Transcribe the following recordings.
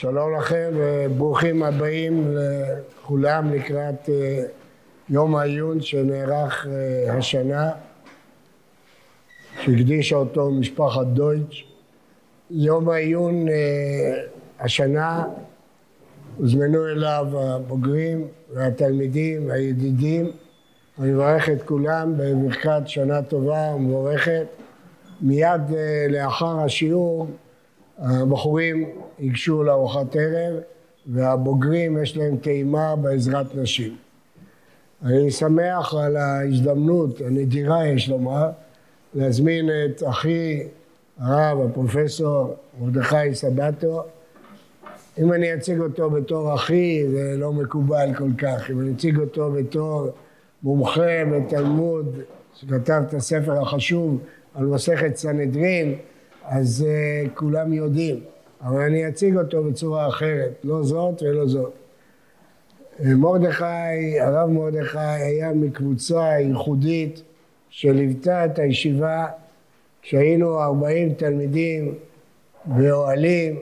שלום לכם וברוכים הבאים לכולם לקראת אה, יום העיון שנערך אה, השנה שהקדישה אותו משפחת דויטש. יום העיון אה, השנה הוזמנו אליו הבוגרים והתלמידים והידידים. אני מברך את כולם בברכת שנה טובה ומבורכת. מיד לאחר השיעור הבחורים ייגשו לארוחת ערב והבוגרים יש להם טעימה בעזרת נשים. אני שמח על ההזדמנות הנדירה יש לומר להזמין את אחי הרב הפרופסור מרדכי סבטו. אם אני אציג אותו בתור אחי זה לא מקובל כל כך. אם אני אציג אותו בתור מומחה בתלמוד שכתב את הספר החשוב על מסכת סנהדרין אז uh, כולם יודעים, אבל אני אציג אותו בצורה אחרת, לא זאת ולא זאת. אה, מרדכי, הרב מרדכי היה מקבוצה ייחודית שליוותה את הישיבה כשהיינו ארבעים תלמידים באוהלים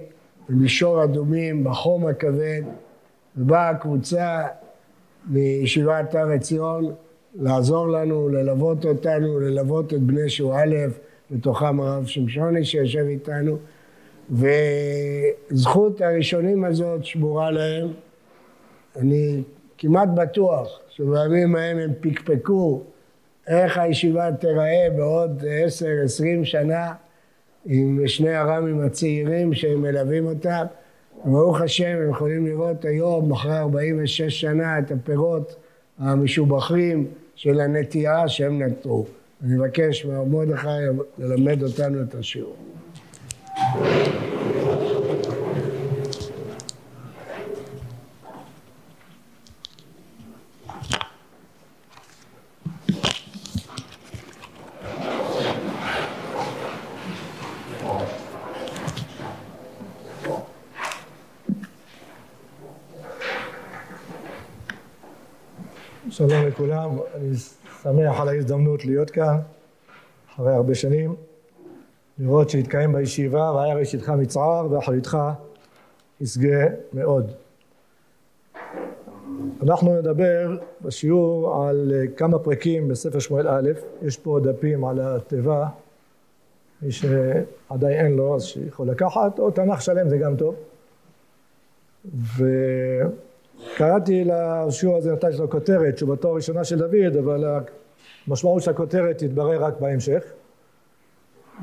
במישור אדומים בחום הכבד ובאה קבוצה מישיבת הר עציון לעזור לנו, ללוות אותנו, ללוות את בני שועל בתוכם הרב שמשוני שיושב איתנו, וזכות הראשונים הזאת שמורה להם. אני כמעט בטוח שבימים ההם הם פקפקו איך הישיבה תיראה בעוד עשר, עשרים שנה עם שני הרמים הצעירים שהם מלווים אותם. ברוך השם, הם יכולים לראות היום, אחרי 46 שנה, את הפירות המשובחים של הנטייה שהם נטעו. אני מבקש מהרב מרדכי ללמד אותנו את השיעור. שלום לכולם, אני שמח על ההזדמנות להיות כאן אחרי הרבה שנים, לראות שהתקיים בישיבה והיה ראשיתך מצער ואחריתך ישגה מאוד. אנחנו נדבר בשיעור על כמה פרקים בספר שמואל א', יש פה דפים על התיבה, מי שעדיין אין לו אז שיכול לקחת, או תנ"ך שלם זה גם טוב. ו... קראתי לשיעור הזה, נתתי לו כותרת, תשובתו הראשונה של דוד, אבל המשמעות של הכותרת תתברר רק בהמשך.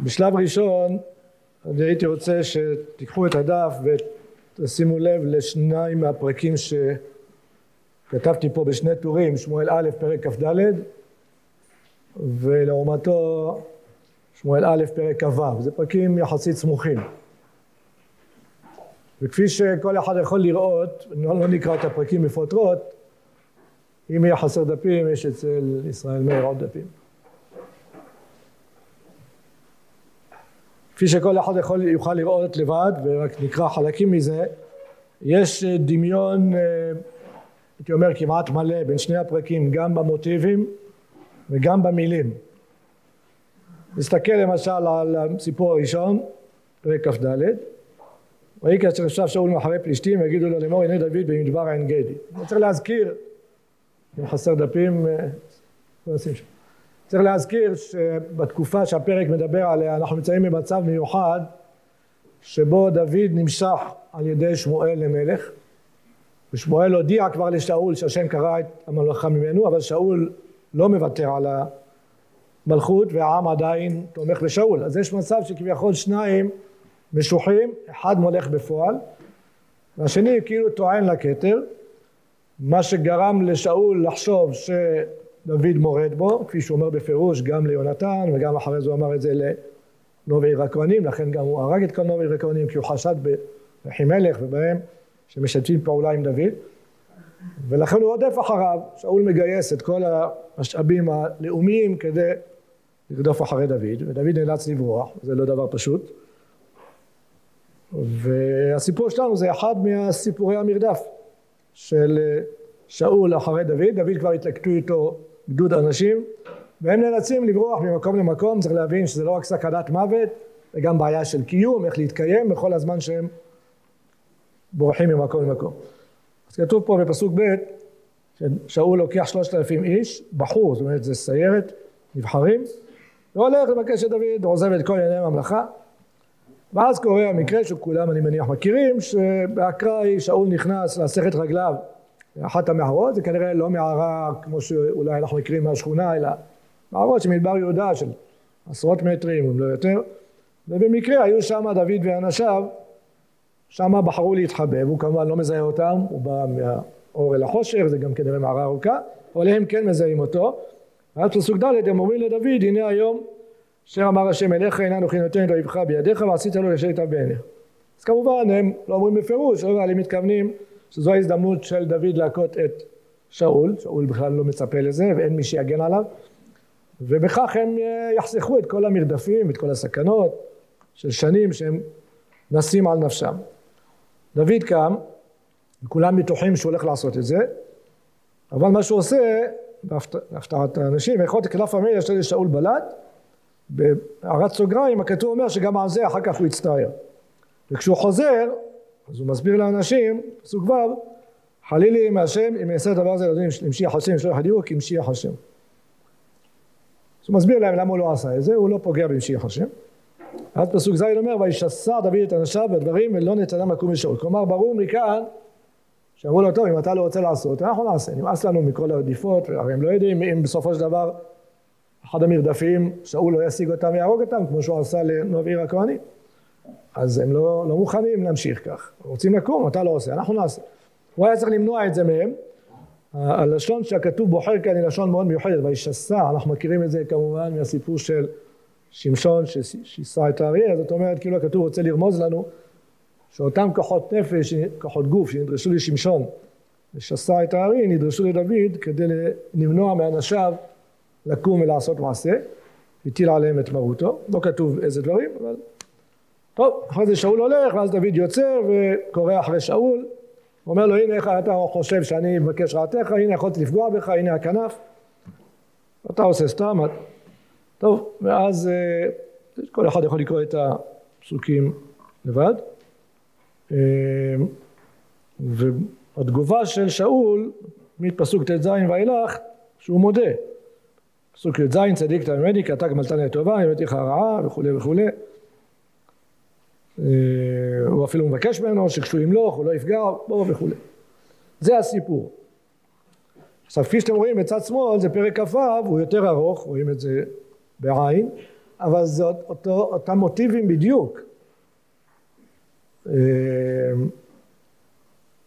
בשלב ראשון, אני הייתי רוצה שתיקחו את הדף ותשימו לב לשניים מהפרקים שכתבתי פה בשני טורים, שמואל א', פרק כ"ד, ולעומתו שמואל א', פרק כ"ו. זה פרקים יחסית סמוכים. וכפי שכל אחד יכול לראות, לא, לא נקרא את הפרקים בפרוטרוט, אם יהיה חסר דפים, יש אצל ישראל מאיר עוד דפים. כפי שכל אחד יכול, יוכל לראות לבד, ורק נקרא חלקים מזה, יש דמיון, אה, הייתי אומר כמעט מלא, בין שני הפרקים, גם במוטיבים וגם במילים. נסתכל למשל על הסיפור הראשון, פרק כ"ד, ויהי כאשר ישב שאול מאחורי פלישתים ויגידו לו לאמור הנה דוד במדבר עין גדי. צריך להזכיר, אם חסר דפים, אה, לא צריך להזכיר שבתקופה שהפרק מדבר עליה אנחנו נמצאים במצב מיוחד שבו דוד נמשך על ידי שמואל למלך. ושמואל הודיע כבר לשאול שהשם קרא את הממלכה ממנו אבל שאול לא מוותר על המלכות והעם עדיין תומך בשאול. אז יש מצב שכביכול שניים משוחים, אחד מולך בפועל, והשני כאילו טוען לכתר, מה שגרם לשאול לחשוב שדוד מורד בו, כפי שהוא אומר בפירוש גם ליונתן וגם אחרי זה הוא אמר את זה לנובי עיר הכהנים, לכן גם הוא הרג את כל נובי עיר הכהנים כי הוא חשד באחימלך ובהם שמשתפים פעולה עם דוד. ולכן הוא עודף אחריו, שאול מגייס את כל המשאבים הלאומיים כדי לרדוף אחרי דוד ודוד נאלץ לברוח, זה לא דבר פשוט. והסיפור שלנו זה אחד מהסיפורי המרדף של שאול אחרי דוד, דוד כבר התלקטו איתו גדוד אנשים והם נאלצים לברוח ממקום למקום, צריך להבין שזה לא רק סכנת מוות, זה גם בעיה של קיום, איך להתקיים בכל הזמן שהם בורחים ממקום למקום. אז כתוב פה בפסוק ב' ששאול לוקח שלושת אלפים איש, בחור, זאת אומרת זה סיירת, נבחרים, והולך לבקש את דוד, עוזב את כל ענייני הממלכה, ואז קורה המקרה שכולם אני מניח מכירים, שבאקראי שאול נכנס להסכת רגליו לאחת המערות, זה כנראה לא מערה כמו שאולי אנחנו מכירים מהשכונה, אלא מערות של מדבר יהודה של עשרות מטרים, אם לא יותר, ובמקרה היו שם דוד ואנשיו, שם בחרו להתחבא, והוא כמובן לא מזהה אותם, הוא בא מהאור אל החושך, זה גם כנראה מערה ארוכה, אבל הם כן מזהים אותו, ואז פסוק ד' הם אומרים לדוד, הנה היום אשר אמר השם אליך הנה אנוכי נותן את אויבך בידיך ועשית לו לשבת בעיניך. אז כמובן הם לא אומרים בפירוש, אבל הם מתכוונים שזו ההזדמנות של דוד להכות את שאול, שאול בכלל לא מצפה לזה ואין מי שיגן עליו, ובכך הם אה, יחסכו את כל המרדפים, את כל הסכנות של שנים שהם נסים על נפשם. דוד קם, וכולם בטוחים שהוא הולך לעשות את זה, אבל מה שהוא עושה, בהפתעת האנשים, ויכול את כנף המלך של שאול בלט, בהערת סוגריים הכתוב אומר שגם על זה אחר כך הוא יצטער. וכשהוא חוזר, אז הוא מסביר לאנשים, פסוק ו', חלילי מהשם אם יעשה את הדבר הזה לדברים למשיח השם שלא יחדירו כי משיח השם. אז הוא מסביר להם למה הוא לא עשה את זה, הוא לא פוגע במשיח השם. אז פסוק ז' אומר וישסע דוד את אנשיו בדברים ולא נתנם לקום לשאול. כלומר ברור מכאן שאמרו לו טוב אם אתה לא רוצה לעשות אנחנו נעשה נמאס לנו מכל הרדיפות הרי הם לא יודעים אם בסופו של דבר אחד המרדפים שאול לא ישיג אותם ויהרוג אותם כמו שהוא עשה לנבעיר הכהנים אז הם לא, לא מוכנים להמשיך כך. רוצים לקום אתה לא עושה אנחנו נעשה. הוא היה צריך למנוע את זה מהם. הלשון שהכתוב בוחר כאן היא לשון מאוד מיוחדת וישסע אנחנו מכירים את זה כמובן מהסיפור של שמשון ששיסה את האריה זאת אומרת כאילו הכתוב רוצה לרמוז לנו שאותם כוחות נפש, כוחות גוף שנדרשו לשמשון ושסה את הארי נדרשו לדוד כדי למנוע מאנשיו לקום ולעשות מעשה, הטיל עליהם את מרותו, לא כתוב איזה דברים, אבל טוב, אחרי זה שאול הולך ואז דוד יוצא וקורא אחרי שאול, אומר לו הנה איך אתה חושב שאני מבקש רעתך, הנה יכולתי לפגוע בך, הנה הכנף, אתה עושה סתם, טוב, ואז אה, כל אחד יכול לקרוא את הפסוקים לבד. אה, והתגובה של שאול מפסוק ט"ז ואילך שהוא מודה. פסוק י"ז צדיק תלמדי כי אתה גמלתני לטובה הבאתי לך רעה וכולי וכולי הוא אפילו מבקש ממנו שכשהוא ימלוך הוא לא יפגע בו וכולי. זה הסיפור. עכשיו כפי שאתם רואים בצד שמאל זה פרק כ"ו הוא יותר ארוך רואים את זה בעין אבל זה אותו, אותם מוטיבים בדיוק. אה,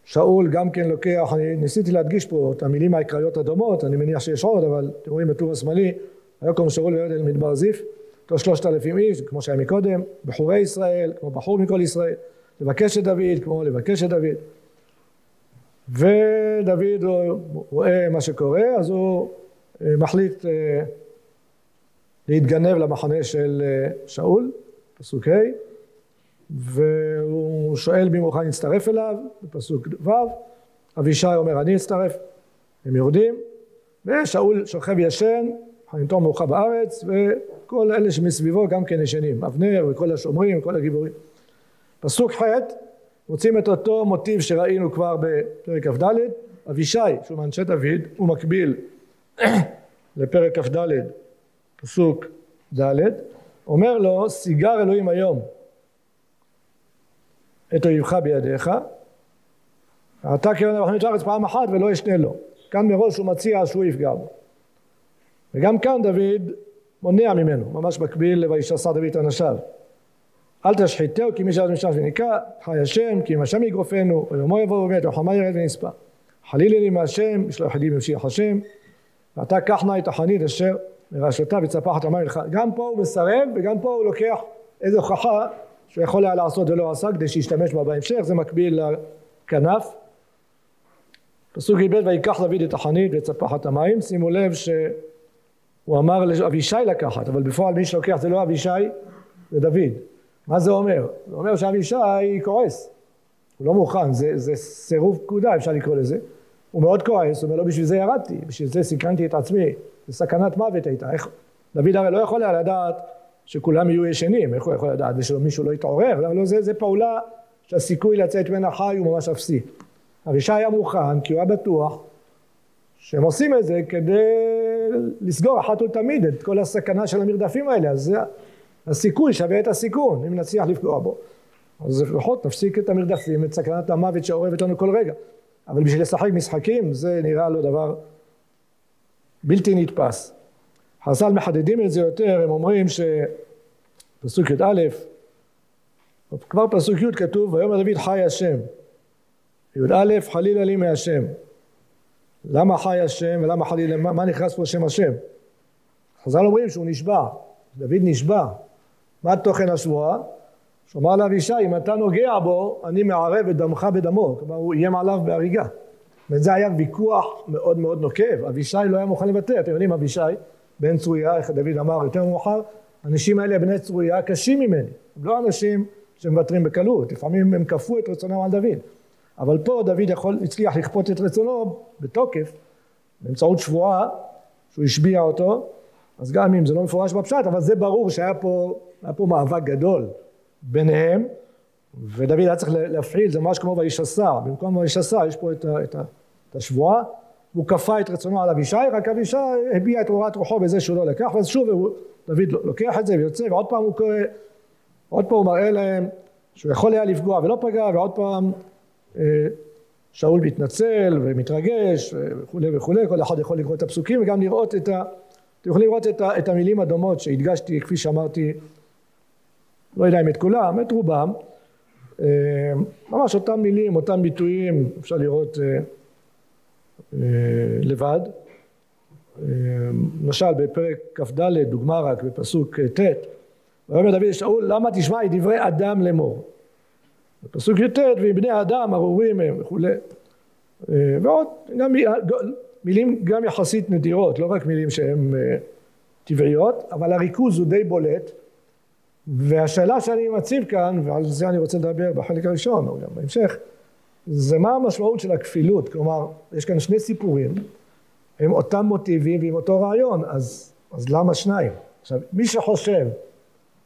שאול גם כן לוקח, אני ניסיתי להדגיש פה את המילים העיקריות הדומות, אני מניח שיש עוד, אבל אתם רואים בטור השמאלי, ויקום שאול וירד אל מדבר זיף, אותו שלושת אלפים איש, כמו שהיה מקודם, בחורי ישראל, כמו בחור מכל ישראל, לבקש את דוד, כמו לבקש את דוד. ודוד רואה מה שקורה, אז הוא אה, מחליט אה, להתגנב למחנה של שאול, פסוק ה' והוא שואל מי מוכן להצטרף אליו, בפסוק ו', אבישי אומר אני אצטרף, הם יורדים, ושאול שוכב ישן, חניתו מאוחר בארץ, וכל אלה שמסביבו גם כן ישנים, אבנר וכל השומרים וכל הגיבורים. פסוק ח' מוצאים את אותו מוטיב שראינו כבר בפרק כ"ד, אבישי שהוא מאנשי דוד, הוא מקביל לפרק כ"ד, פסוק ד', אומר לו, סיגר אלוהים היום את אויבך בידיך, אתה קרן המחנות הארץ פעם אחת ולא אשנה לו. כאן מראש הוא מציע שהוא יפגע בו. וגם כאן דוד מונע ממנו, ממש מקביל ל"וישסע דוד את אנשיו". אל תשחיתהו כי מי שעד משם ונקרא, חי השם, כי אם השם יגרופנו, ויומו יבוא ומת, וחמה ירד ונספה. חלילי לי מהשם, ישלח ידי במשיח השם, ואתה קח נא את החנית אשר מרשתה וצפחת המים לך. גם פה הוא מסרב, וגם פה הוא לוקח איזו הוכחה שהוא יכול היה לעשות ולא עשה כדי שישתמש בה בהמשך, זה מקביל לכנף. פסוק י"ב ויקח דוד את החנית ואת ספחת המים, שימו לב שהוא אמר לאבישי לקחת, אבל בפועל מי שלוקח זה לא אבישי, זה דוד. מה זה אומר? זה אומר שאבישי כועס, הוא לא מוכן, זה, זה סירוב פקודה אפשר לקרוא לזה. הוא מאוד כועס, הוא אומר לו בשביל זה ירדתי, בשביל זה סיכנתי את עצמי, זה סכנת מוות הייתה, איך... דוד הרי לא יכול היה לדעת שכולם יהיו ישנים, איך הוא יכול לדעת? ושמישהו לא יתעורר? לא, זה, זה פעולה שהסיכוי לצאת ממנה חי הוא ממש אפסי. אבישי היה מוכן כי הוא היה בטוח שהם עושים את זה כדי לסגור אחת ולתמיד את כל הסכנה של המרדפים האלה, אז הסיכוי שווה את הסיכון, אם נצליח לפגוע בו. אז לפחות נפסיק את המרדפים, את סכנת המוות שאורבת לנו כל רגע. אבל בשביל לשחק משחקים זה נראה לו דבר בלתי נתפס. חז"ל מחדדים את זה יותר, הם אומרים שפסוק י"א, כבר פסוק י' כתוב, ויאמר דוד חי השם. י"א חלילה לי מהשם. למה חי השם ולמה חלילה, מה, מה נכנס פה שם השם? חז"ל אומרים שהוא נשבע, דוד נשבע. מה תוכן השבועה? שהוא אמר לאבישי, אם אתה נוגע בו, אני מערב את דמך בדמו. כלומר, הוא איים עליו בהריגה. וזה היה ויכוח מאוד מאוד נוקב. אבישי לא היה מוכן לוותר. אתם יודעים, אבישי, בן צרויה, איך דוד אמר יותר מאוחר, האנשים האלה בני צרויה קשים ממני. הם לא אנשים שמוותרים בקלות. לפעמים הם כפו את רצונם על דוד. אבל פה דוד יכול, הצליח לכפות את רצונו בתוקף, באמצעות שבועה, שהוא השביע אותו, אז גם אם זה לא מפורש בפשט, אבל זה ברור שהיה פה, פה מאבק גדול ביניהם, ודוד היה צריך להפעיל, זה ממש כמו וישסע, במקום וישסע יש פה את, ה, את, ה, את השבועה, הוא כפה את רצונו על אבישי, רק אבישי הביע את הוראת רוחו בזה שהוא לא לקח, ואז שוב הוא, דוד לוקח את זה ויוצא, ועוד פעם הוא קורא, עוד פעם הוא מראה להם שהוא יכול היה לפגוע ולא פגע, ועוד פעם שאול מתנצל ומתרגש וכולי וכולי, כל אחד יכול לקרוא את הפסוקים וגם לראות את ה... אתם יכולים לראות את, ה, את המילים הדומות שהדגשתי, כפי שאמרתי, לא יודע אם את כולם, את רובם, אה, ממש אותם מילים, אותם ביטויים, אפשר לראות אה, לבד. למשל בפרק כ"ד, דוגמה רק, בפסוק ט', ויאמר דוד לשאול, למה תשמע את דברי אדם לאמור? בפסוק י"ט, ועם בני אדם ארורים הם וכולי. אה, ועוד, גם מילים גם יחסית נדירות, לא רק מילים שהן אה, טבעיות, אבל הריכוז הוא די בולט. והשאלה שאני מציב כאן, ועל זה אני רוצה לדבר בחלק הראשון, או גם בהמשך, זה מה המשמעות של הכפילות. כלומר, יש כאן שני סיפורים, הם אותם מוטיבים ועם אותו רעיון, אז, אז למה שניים? עכשיו, מי שחושב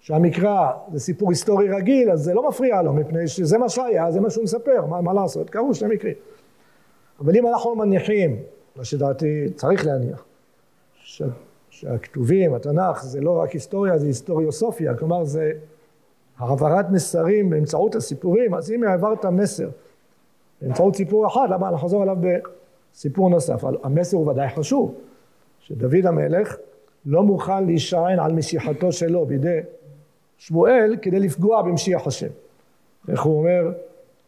שהמקרא זה סיפור היסטורי רגיל, אז זה לא מפריע לו, מפני שזה מה שהיה, זה מה שהוא מספר, מה, מה לעשות? קרו שני מקרים. אבל אם אנחנו מניחים, מה שדעתי צריך להניח, ש, שהכתובים, התנ"ך, זה לא רק היסטוריה, זה היסטוריוסופיה, כלומר זה העברת מסרים באמצעות הסיפורים, אז אם העברת מסר באמצעות סיפור אחד, למה נחזור עליו בסיפור נוסף? המסר הוא ודאי חשוב, שדוד המלך לא מוכן להישען על משיחתו שלו בידי שמואל כדי לפגוע במשיח השם. איך הוא אומר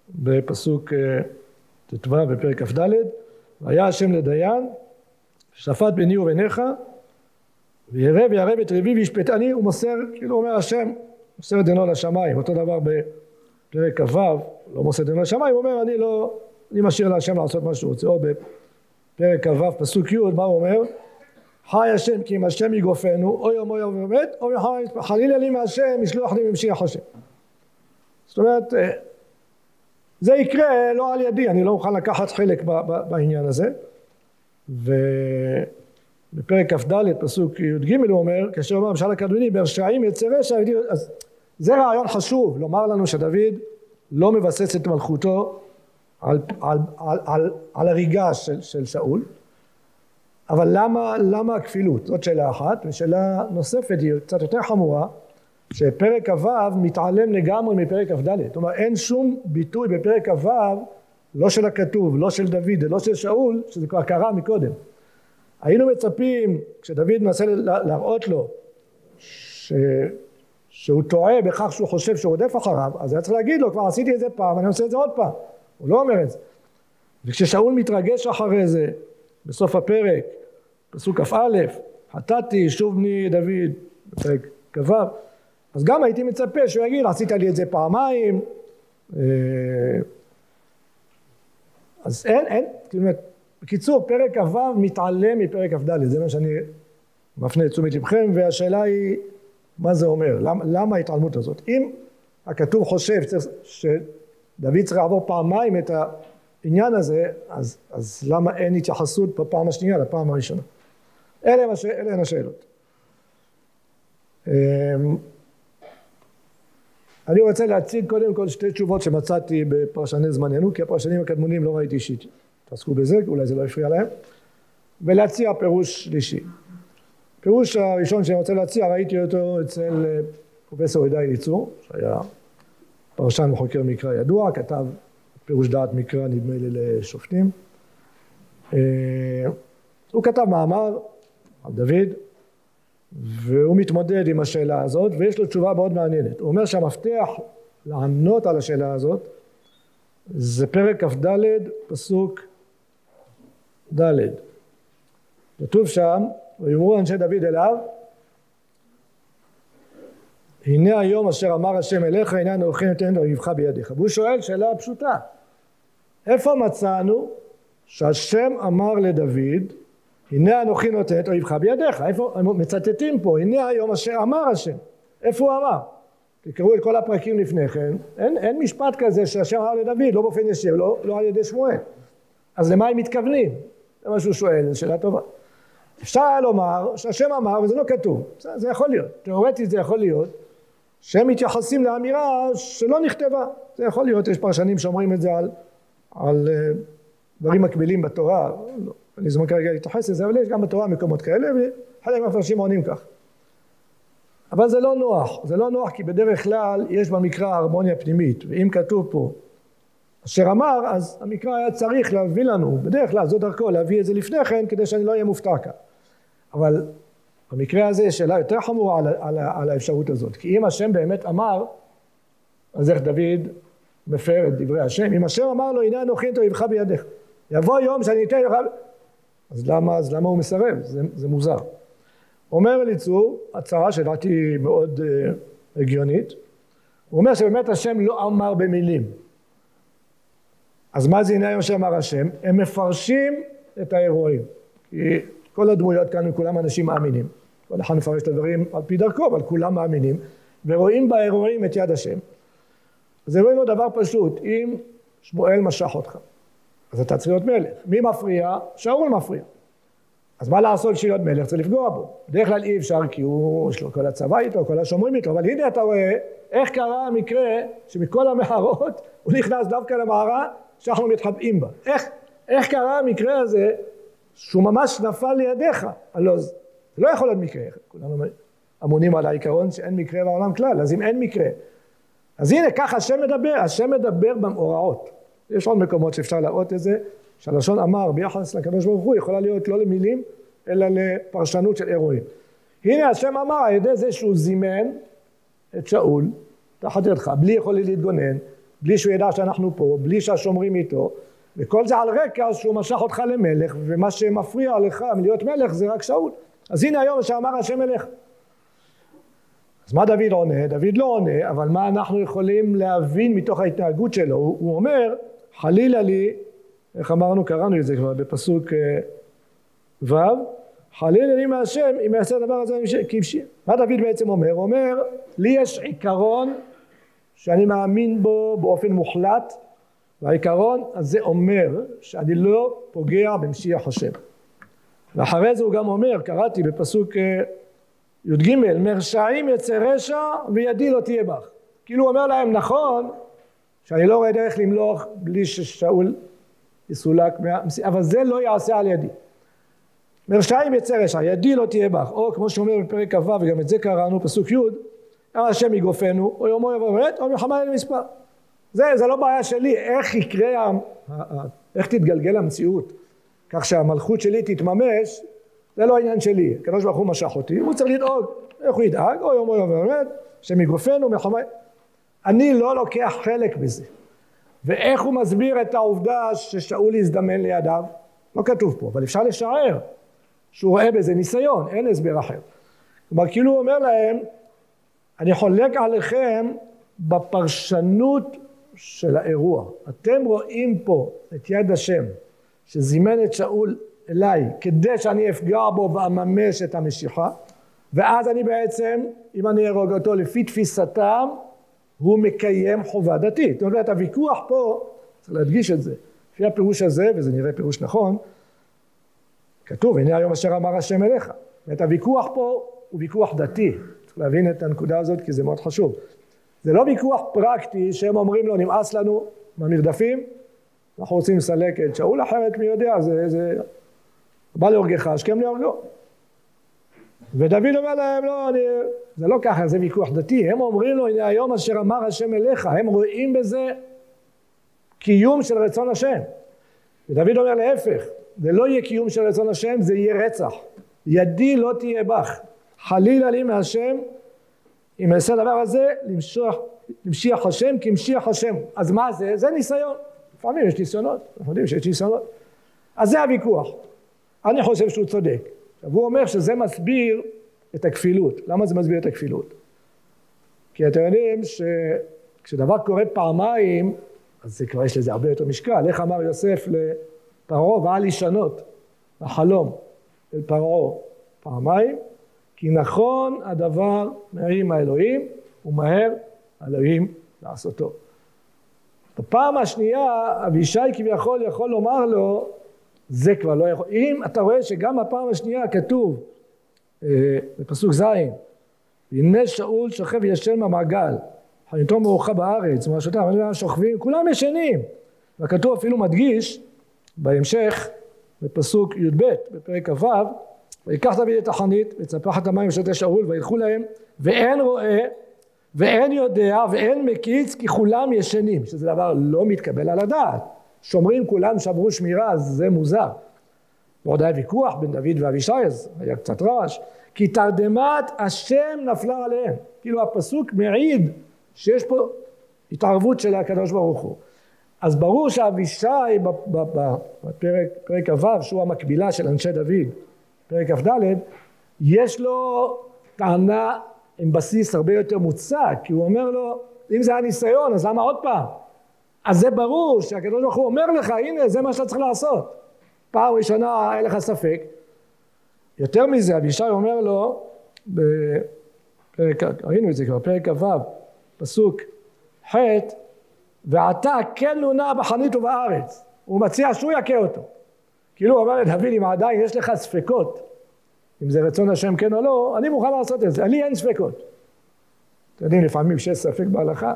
בפסוק אה, ט"ו בפרק כ"ד, והיה השם לדיין, שפט ביני וביניך, וירא ויערב את ריבי וישפטני, הוא מוסר, כאילו אומר השם, מוסר את דינו לשמיים, אותו דבר בפרק כ"ו, לא מוסר את דינו לשמיים, הוא אומר אני לא, אני משאיר להשם לעשות מה שהוא רוצה, או בפרק כ"ו פסוק י', מה הוא אומר? חי השם כי אם השם יגופנו, או יום או יום ומת, או חלילה לי מהשם ישלוח לי ממשיח השם. זאת אומרת, אה, זה יקרה לא על ידי, אני לא מוכן לקחת חלק בעניין הזה. ובפרק כ"ד, פסוק י"ג הוא אומר, כאשר אומר המשל הקדמוני, ברשעים יצא רשע, אז זה רעיון חשוב, לומר לנו שדוד לא מבסס את מלכותו על, על, על, על, על הריגה של, של שאול, אבל למה, למה הכפילות? זאת שאלה אחת. ושאלה נוספת היא קצת יותר חמורה, שפרק כ"ו מתעלם לגמרי מפרק כ"ד. כלומר אין שום ביטוי בפרק כ"ו לא של הכתוב, לא של דוד ולא של שאול, שזה כבר קרה מקודם. היינו מצפים, כשדוד מנסה להראות לו ש... שהוא טועה בכך שהוא חושב שהוא רודף אחריו, אז היה צריך להגיד לו, כבר עשיתי את זה פעם, אני עושה את זה עוד פעם. הוא לא אומר את זה. וכששאול מתרגש אחרי זה, בסוף הפרק, פסוק כ"א, חטאתי שוב בני דוד, בפרק כ"ו, אז גם הייתי מצפה שהוא יגיד עשית לי את זה פעמיים, אה, אז אין, אין, כאילו, בקיצור פרק כ"ו מתעלם מפרק כ"ד, זה מה שאני מפנה את תשומת לבכם, והשאלה היא מה זה אומר, למה, למה ההתעלמות הזאת? אם הכתוב חושב שדוד צריך לעבור פעמיים את ה... העניין הזה, אז, אז למה אין התייחסות בפעם השנייה לפעם הראשונה? אלה, הש... אלה הן השאלות. אמ, אני רוצה להציג קודם כל שתי תשובות שמצאתי בפרשני זמננו, כי הפרשנים הקדמונים לא ראיתי שהתעסקו בזה, אולי זה לא הפריע להם, ולהציע פירוש שלישי. פירוש הראשון שאני רוצה להציע, ראיתי אותו אצל אה, פרופסור ידעי ליצור, שהיה פרשן וחוקר מקרא ידוע, כתב פירוש דעת מקרא נדמה לי לשופטים. אה, הוא כתב מאמר על דוד, והוא מתמודד עם השאלה הזאת, ויש לו תשובה מאוד מעניינת. הוא אומר שהמפתח לענות על השאלה הזאת זה פרק כ"ד, פסוק ד'. כתוב שם, ויאמרו אנשי דוד אליו, הנה היום אשר אמר השם אליך, הנה אני הולכים לתן אויבך בידיך. והוא שואל שאלה פשוטה, איפה מצאנו שהשם אמר לדוד, הנה אנוכי נותן את אויבך בידיך, איפה, מצטטים פה, הנה היום אשר אמר השם, איפה הוא אמר? תקראו את כל הפרקים לפני כן, אין, אין משפט כזה שהשם אמר לדוד, לא באופן ישיר, לא, לא על ידי שמואל. אז למה הם מתכוונים? זה מה שהוא שואל, זו שאלה טובה. אפשר היה לומר שהשם אמר וזה לא כתוב, זה יכול להיות, תאורטית זה יכול להיות, שהם מתייחסים לאמירה שלא נכתבה, זה יכול להיות, יש פרשנים שאומרים את זה על, על uh, דברים מקבילים בתורה, לא, אני זמן כרגע להתייחס לזה, אבל יש גם בתורה מקומות כאלה, וחלק מהפרשים עונים כך. אבל זה לא נוח, זה לא נוח כי בדרך כלל יש במקרא הרמוניה פנימית, ואם כתוב פה אשר אמר, אז המקרא היה צריך להביא לנו, בדרך כלל זו דרכו, להביא את זה לפני כן, כדי שאני לא אהיה מופתע כאן. אבל במקרה הזה יש שאלה יותר חמורה על, על, על האפשרות הזאת, כי אם השם באמת אמר, אז איך דוד מפר את דברי השם? אם השם אמר לו, הנה אנוכי את אויבך בידיך, יבוא יום שאני אתן לך... אז למה, אז למה הוא מסרב? זה, זה מוזר. אומר אליצור, הצהרה שלדעתי מאוד uh, הגיונית, הוא אומר שבאמת השם לא אמר במילים. אז מה זה הנה היום שאמר השם? הם מפרשים את האירועים. כי כל הדמויות כאן הם כולם אנשים מאמינים. כל אחד מפרש את הדברים על פי דרכו, אבל כולם מאמינים, ורואים באירועים את יד השם. אז אירועים הוא דבר פשוט, אם שמואל משך אותך, אז אתה צריך להיות מלך. מי מפריע? שאול מפריע. אז מה לעשות בשביל להיות מלך? צריך לפגוע בו. בדרך כלל אי אפשר כי הוא, יש לו כל הצבא איתו, כל השומרים איתו, אבל הנה אתה רואה איך קרה המקרה שמכל המערות הוא נכנס דווקא למערה שאנחנו מתחבאים בה. איך, איך קרה המקרה הזה שהוא ממש נפל לידיך? הלא זה לא יכול להיות מקרה, כולנו אמונים על העיקרון שאין מקרה בעולם כלל, אז אם אין מקרה, אז הנה ככה השם מדבר, השם מדבר במאורעות. יש עוד מקומות שאפשר להראות את זה, שהלשון אמר ביחס לקדוש ברוך הוא יכולה להיות לא למילים, אלא לפרשנות של אירועים. הנה השם אמר על ידי זה שהוא זימן את שאול תחת ידך, בלי יכולת להתגונן, בלי שהוא ידע שאנחנו פה, בלי שהשומרים איתו, וכל זה על רקע שהוא משך אותך למלך, ומה שמפריע לך מלהיות מלך זה רק שאול. אז הנה היום שאמר השם אליך. אז מה דוד עונה? דוד לא עונה, אבל מה אנחנו יכולים להבין מתוך ההתנהגות שלו? הוא, הוא אומר, חלילה לי, איך אמרנו, קראנו את זה כבר בפסוק אה, ו', חלילה לי מהשם אם יעשה הדבר הזה כבשי. מה דוד בעצם אומר? הוא אומר, לי יש עיקרון שאני מאמין בו באופן מוחלט, והעיקרון הזה אומר שאני לא פוגע במשיח השם. ואחרי זה הוא גם אומר, קראתי בפסוק אה, י"ג, מרשעים יצא רשע וידי לא תהיה בך. כאילו הוא אומר להם, נכון שאני לא רואה דרך למלוך בלי ששאול יסולק, מה... אבל זה לא יעשה על ידי. מרשעים יצא רשע, ידי לא תהיה בך, או כמו שאומר בפרק כ"ו, וגם את זה קראנו, פסוק י', גם השם יגופנו, או יומו יבוא באמת, או מלחמה אין מספר. זה, זה לא בעיה שלי, איך יקרה, איך תתגלגל המציאות, כך שהמלכות שלי תתממש, זה לא העניין שלי, הקדוש ברוך הוא משך אותי, הוא צריך לדאוג, איך הוא ידאג, או יומו יבוא באמת, השם יגופנו, מלחמה... אני לא לוקח חלק בזה. ואיך הוא מסביר את העובדה ששאול הזדמן לידיו? לא כתוב פה, אבל אפשר לשער שהוא רואה בזה ניסיון, אין הסבר אחר. כלומר, כאילו הוא אומר להם, אני חולק עליכם בפרשנות של האירוע. אתם רואים פה את יד השם שזימן את שאול אליי כדי שאני אפגע בו ואממש את המשיכה ואז אני בעצם, אם אני ארוג אותו לפי תפיסתם, הוא מקיים חובה דתית. זאת אומרת, הוויכוח פה, צריך להדגיש את זה, לפי הפירוש הזה, וזה נראה פירוש נכון, כתוב, הנה היום אשר אמר השם אליך. זאת אומרת, הוויכוח פה הוא ויכוח דתי. צריך להבין את הנקודה הזאת כי זה מאוד חשוב. זה לא ויכוח פרקטי שהם אומרים לו נמאס לנו מהמרדפים, אנחנו רוצים לסלק את שאול אחרת מי יודע זה, זה בא להורגך השכם להורגו. ודוד אומר להם לא אני, זה לא ככה זה ויכוח דתי. הם אומרים לו הנה היום אשר אמר השם אליך הם רואים בזה קיום של רצון השם. ודוד אומר להפך זה לא יהיה קיום של רצון השם זה יהיה רצח. ידי לא תהיה בך. חלילה לי מהשם אם אעשה הדבר הזה למשוח, למשיח השם כי משיח השם. אז מה זה? זה ניסיון לפעמים יש ניסיונות אנחנו יודעים שיש ניסיונות. אז זה הוויכוח. אני חושב שהוא צודק. והוא אומר שזה מסביר את הכפילות. למה זה מסביר את הכפילות? כי אתם יודעים שכשדבר קורה פעמיים אז זה כבר יש לזה הרבה יותר משקל. איך אמר יוסף לפרעה ואל ישנות החלום אל פרעה פעמיים כי נכון הדבר מהרים האלוהים ומהר האלוהים לעשותו. בפעם השנייה אבישי כביכול יכול לומר לו זה כבר לא יכול, אם אתה רואה שגם בפעם השנייה כתוב אה, בפסוק ז' הנה שאול שוכב וישן במעגל חניתו מאורחה בארץ ומראשותיו שוכבים כולם ישנים. וכתוב אפילו מדגיש בהמשך בפסוק י"ב בפרק כ"ו ויקח דוד את החנית ויצפח את המים ושותה שאול וילכו להם ואין רואה ואין יודע ואין מקיץ כי כולם ישנים שזה דבר לא מתקבל על הדעת. שומרים כולם שברו שמירה אז זה מוזר. ועוד היה ויכוח בין דוד ואבישי אז היה קצת רעש כי תרדמת השם נפלה עליהם. כאילו הפסוק מעיד שיש פה התערבות של הקדוש ברוך הוא. אז ברור שאבישי בפרק כ"ו שהוא המקבילה של אנשי דוד פרק כ"ד, יש לו טענה עם בסיס הרבה יותר מוצק, כי הוא אומר לו, אם זה היה ניסיון, אז למה עוד פעם? אז זה ברור שהקדוש ברוך הוא אומר לך, הנה, זה מה שאתה צריך לעשות. פעם ראשונה אין לך ספק. יותר מזה, אבישי אומר לו, בפרק, ראינו את זה כבר, פרק כ"ו, פסוק ח', ועתה כן נונה בחנית ובארץ. הוא מציע שהוא יכה אותו. כאילו הוא אומר לדוד אם עדיין יש לך ספקות אם זה רצון השם כן או לא אני מוכן לעשות את זה. לי אין ספקות. אתם יודעים לפעמים שיש ספק בהלכה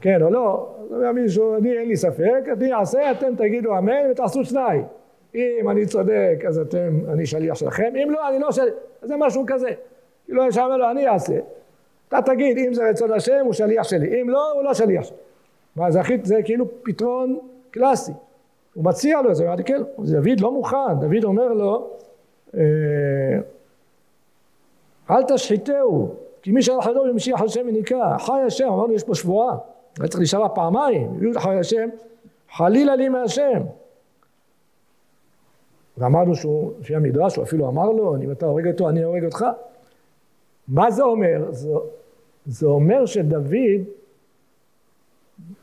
כן או לא אז אומר מישהו אני אין לי ספק אני אעשה אתם תגידו אמן ותעשו שניים. אם אני צודק אז אתם אני שליח שלכם אם לא אני לא שליח זה משהו כזה. כאילו יש אומר לו אני אעשה. אתה תגיד אם זה רצון השם הוא שליח שלי. אם לא הוא לא שליח. שלי זה, הכי, זה כאילו פתרון קלאסי. הוא מציע לו את זה, אמרתי כן, דוד לא מוכן, דוד אומר לו אל תשחיתהו כי מי שהלך לדור במשיח השם וניקה חי השם, אמרנו יש פה שבועה, היה צריך להישבע פעמיים, הביאו לחי השם, חלילה לי מהשם ואמרנו שהוא, לפי המדרש, הוא אפילו אמר לו, אם אתה הורג אותו, אני הורג אותך. מה זה אומר? זה, זה אומר שדוד,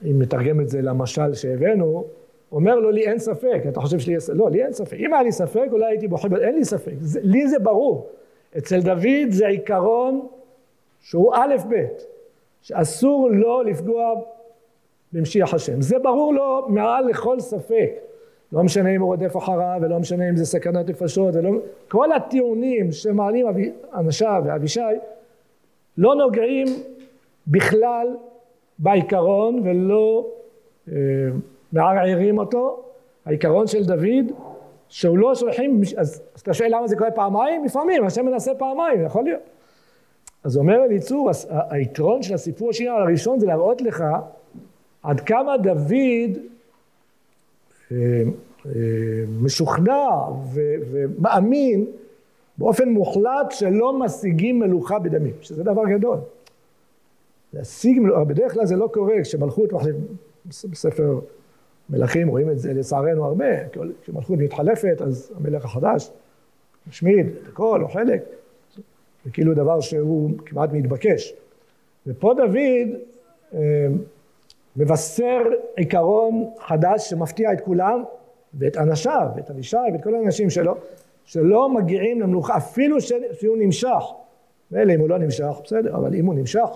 אם נתרגם את זה למשל שהבאנו, אומר לו לי אין ספק, אתה חושב שלי יש... לא, לי אין ספק. אם היה לי ספק אולי הייתי בוחר, אין לי ספק. זה, לי זה ברור. אצל דוד זה עיקרון שהוא א' ב', שאסור לו לפגוע במשיח השם. זה ברור לו מעל לכל ספק. לא משנה אם הוא רודף אחריו, ולא משנה אם זה סכנת נפשות, ולא... כל הטיעונים שמעלים אבי... אנשיו ואבישי לא נוגעים בכלל בעיקרון ולא... אה, מערערים אותו, העיקרון של דוד, שהוא לא שולחים, אז, אז אתה שואל למה זה קורה פעמיים? לפעמים, השם מנסה פעמיים, יכול להיות. אז אומר אליצור, היתרון של הסיפור השני על הראשון זה להראות לך עד כמה דוד אה, אה, משוכנע ומאמין באופן מוחלט שלא משיגים מלוכה בדמים, שזה דבר גדול. להשיג, בדרך כלל זה לא קורה כשמלכות בספר מלכים רואים את זה לצערנו הרבה, כשמלכות מתחלפת אז המלך החדש משמיד את הכל או חלק, זה כאילו דבר שהוא כמעט מתבקש. ופה דוד אה, מבשר עיקרון חדש שמפתיע את כולם ואת אנשיו, ואת אבישי ואת כל האנשים שלו, שלא מגיעים למלוכה אפילו שהוא נמשך. מילא אם הוא לא נמשך, בסדר, אבל אם הוא נמשך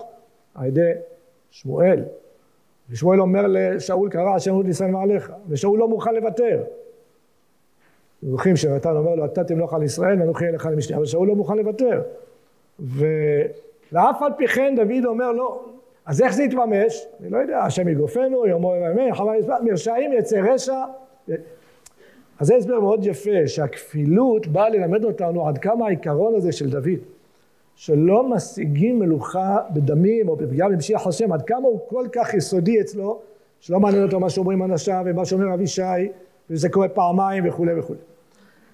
על ידי שמואל ושמואל אומר לשאול קרא השם רות ישראל מעליך ושאול לא מוכן לוותר זוכרים שנתן אומר לו אתה תמלוך על ישראל ואנוכי אליך למשנה אבל שאול לא מוכן לוותר ואף על פי כן דוד אומר לא אז איך זה יתממש? אני לא יודע, השם יגופנו, יאמר ימי, חבל מרשעים יצא רשע. אז זה הסבר מאוד יפה, שהכפילות באה ללמד אותנו עד כמה העיקרון הזה של דוד, שלא משיגים מלוכה בדמים או בפגיעה במשיח השם, עד כמה הוא כל כך יסודי אצלו, שלא מעניין אותו מה שאומרים אנשיו ומה שאומר אבישי, וזה קורה פעמיים וכולי וכולי.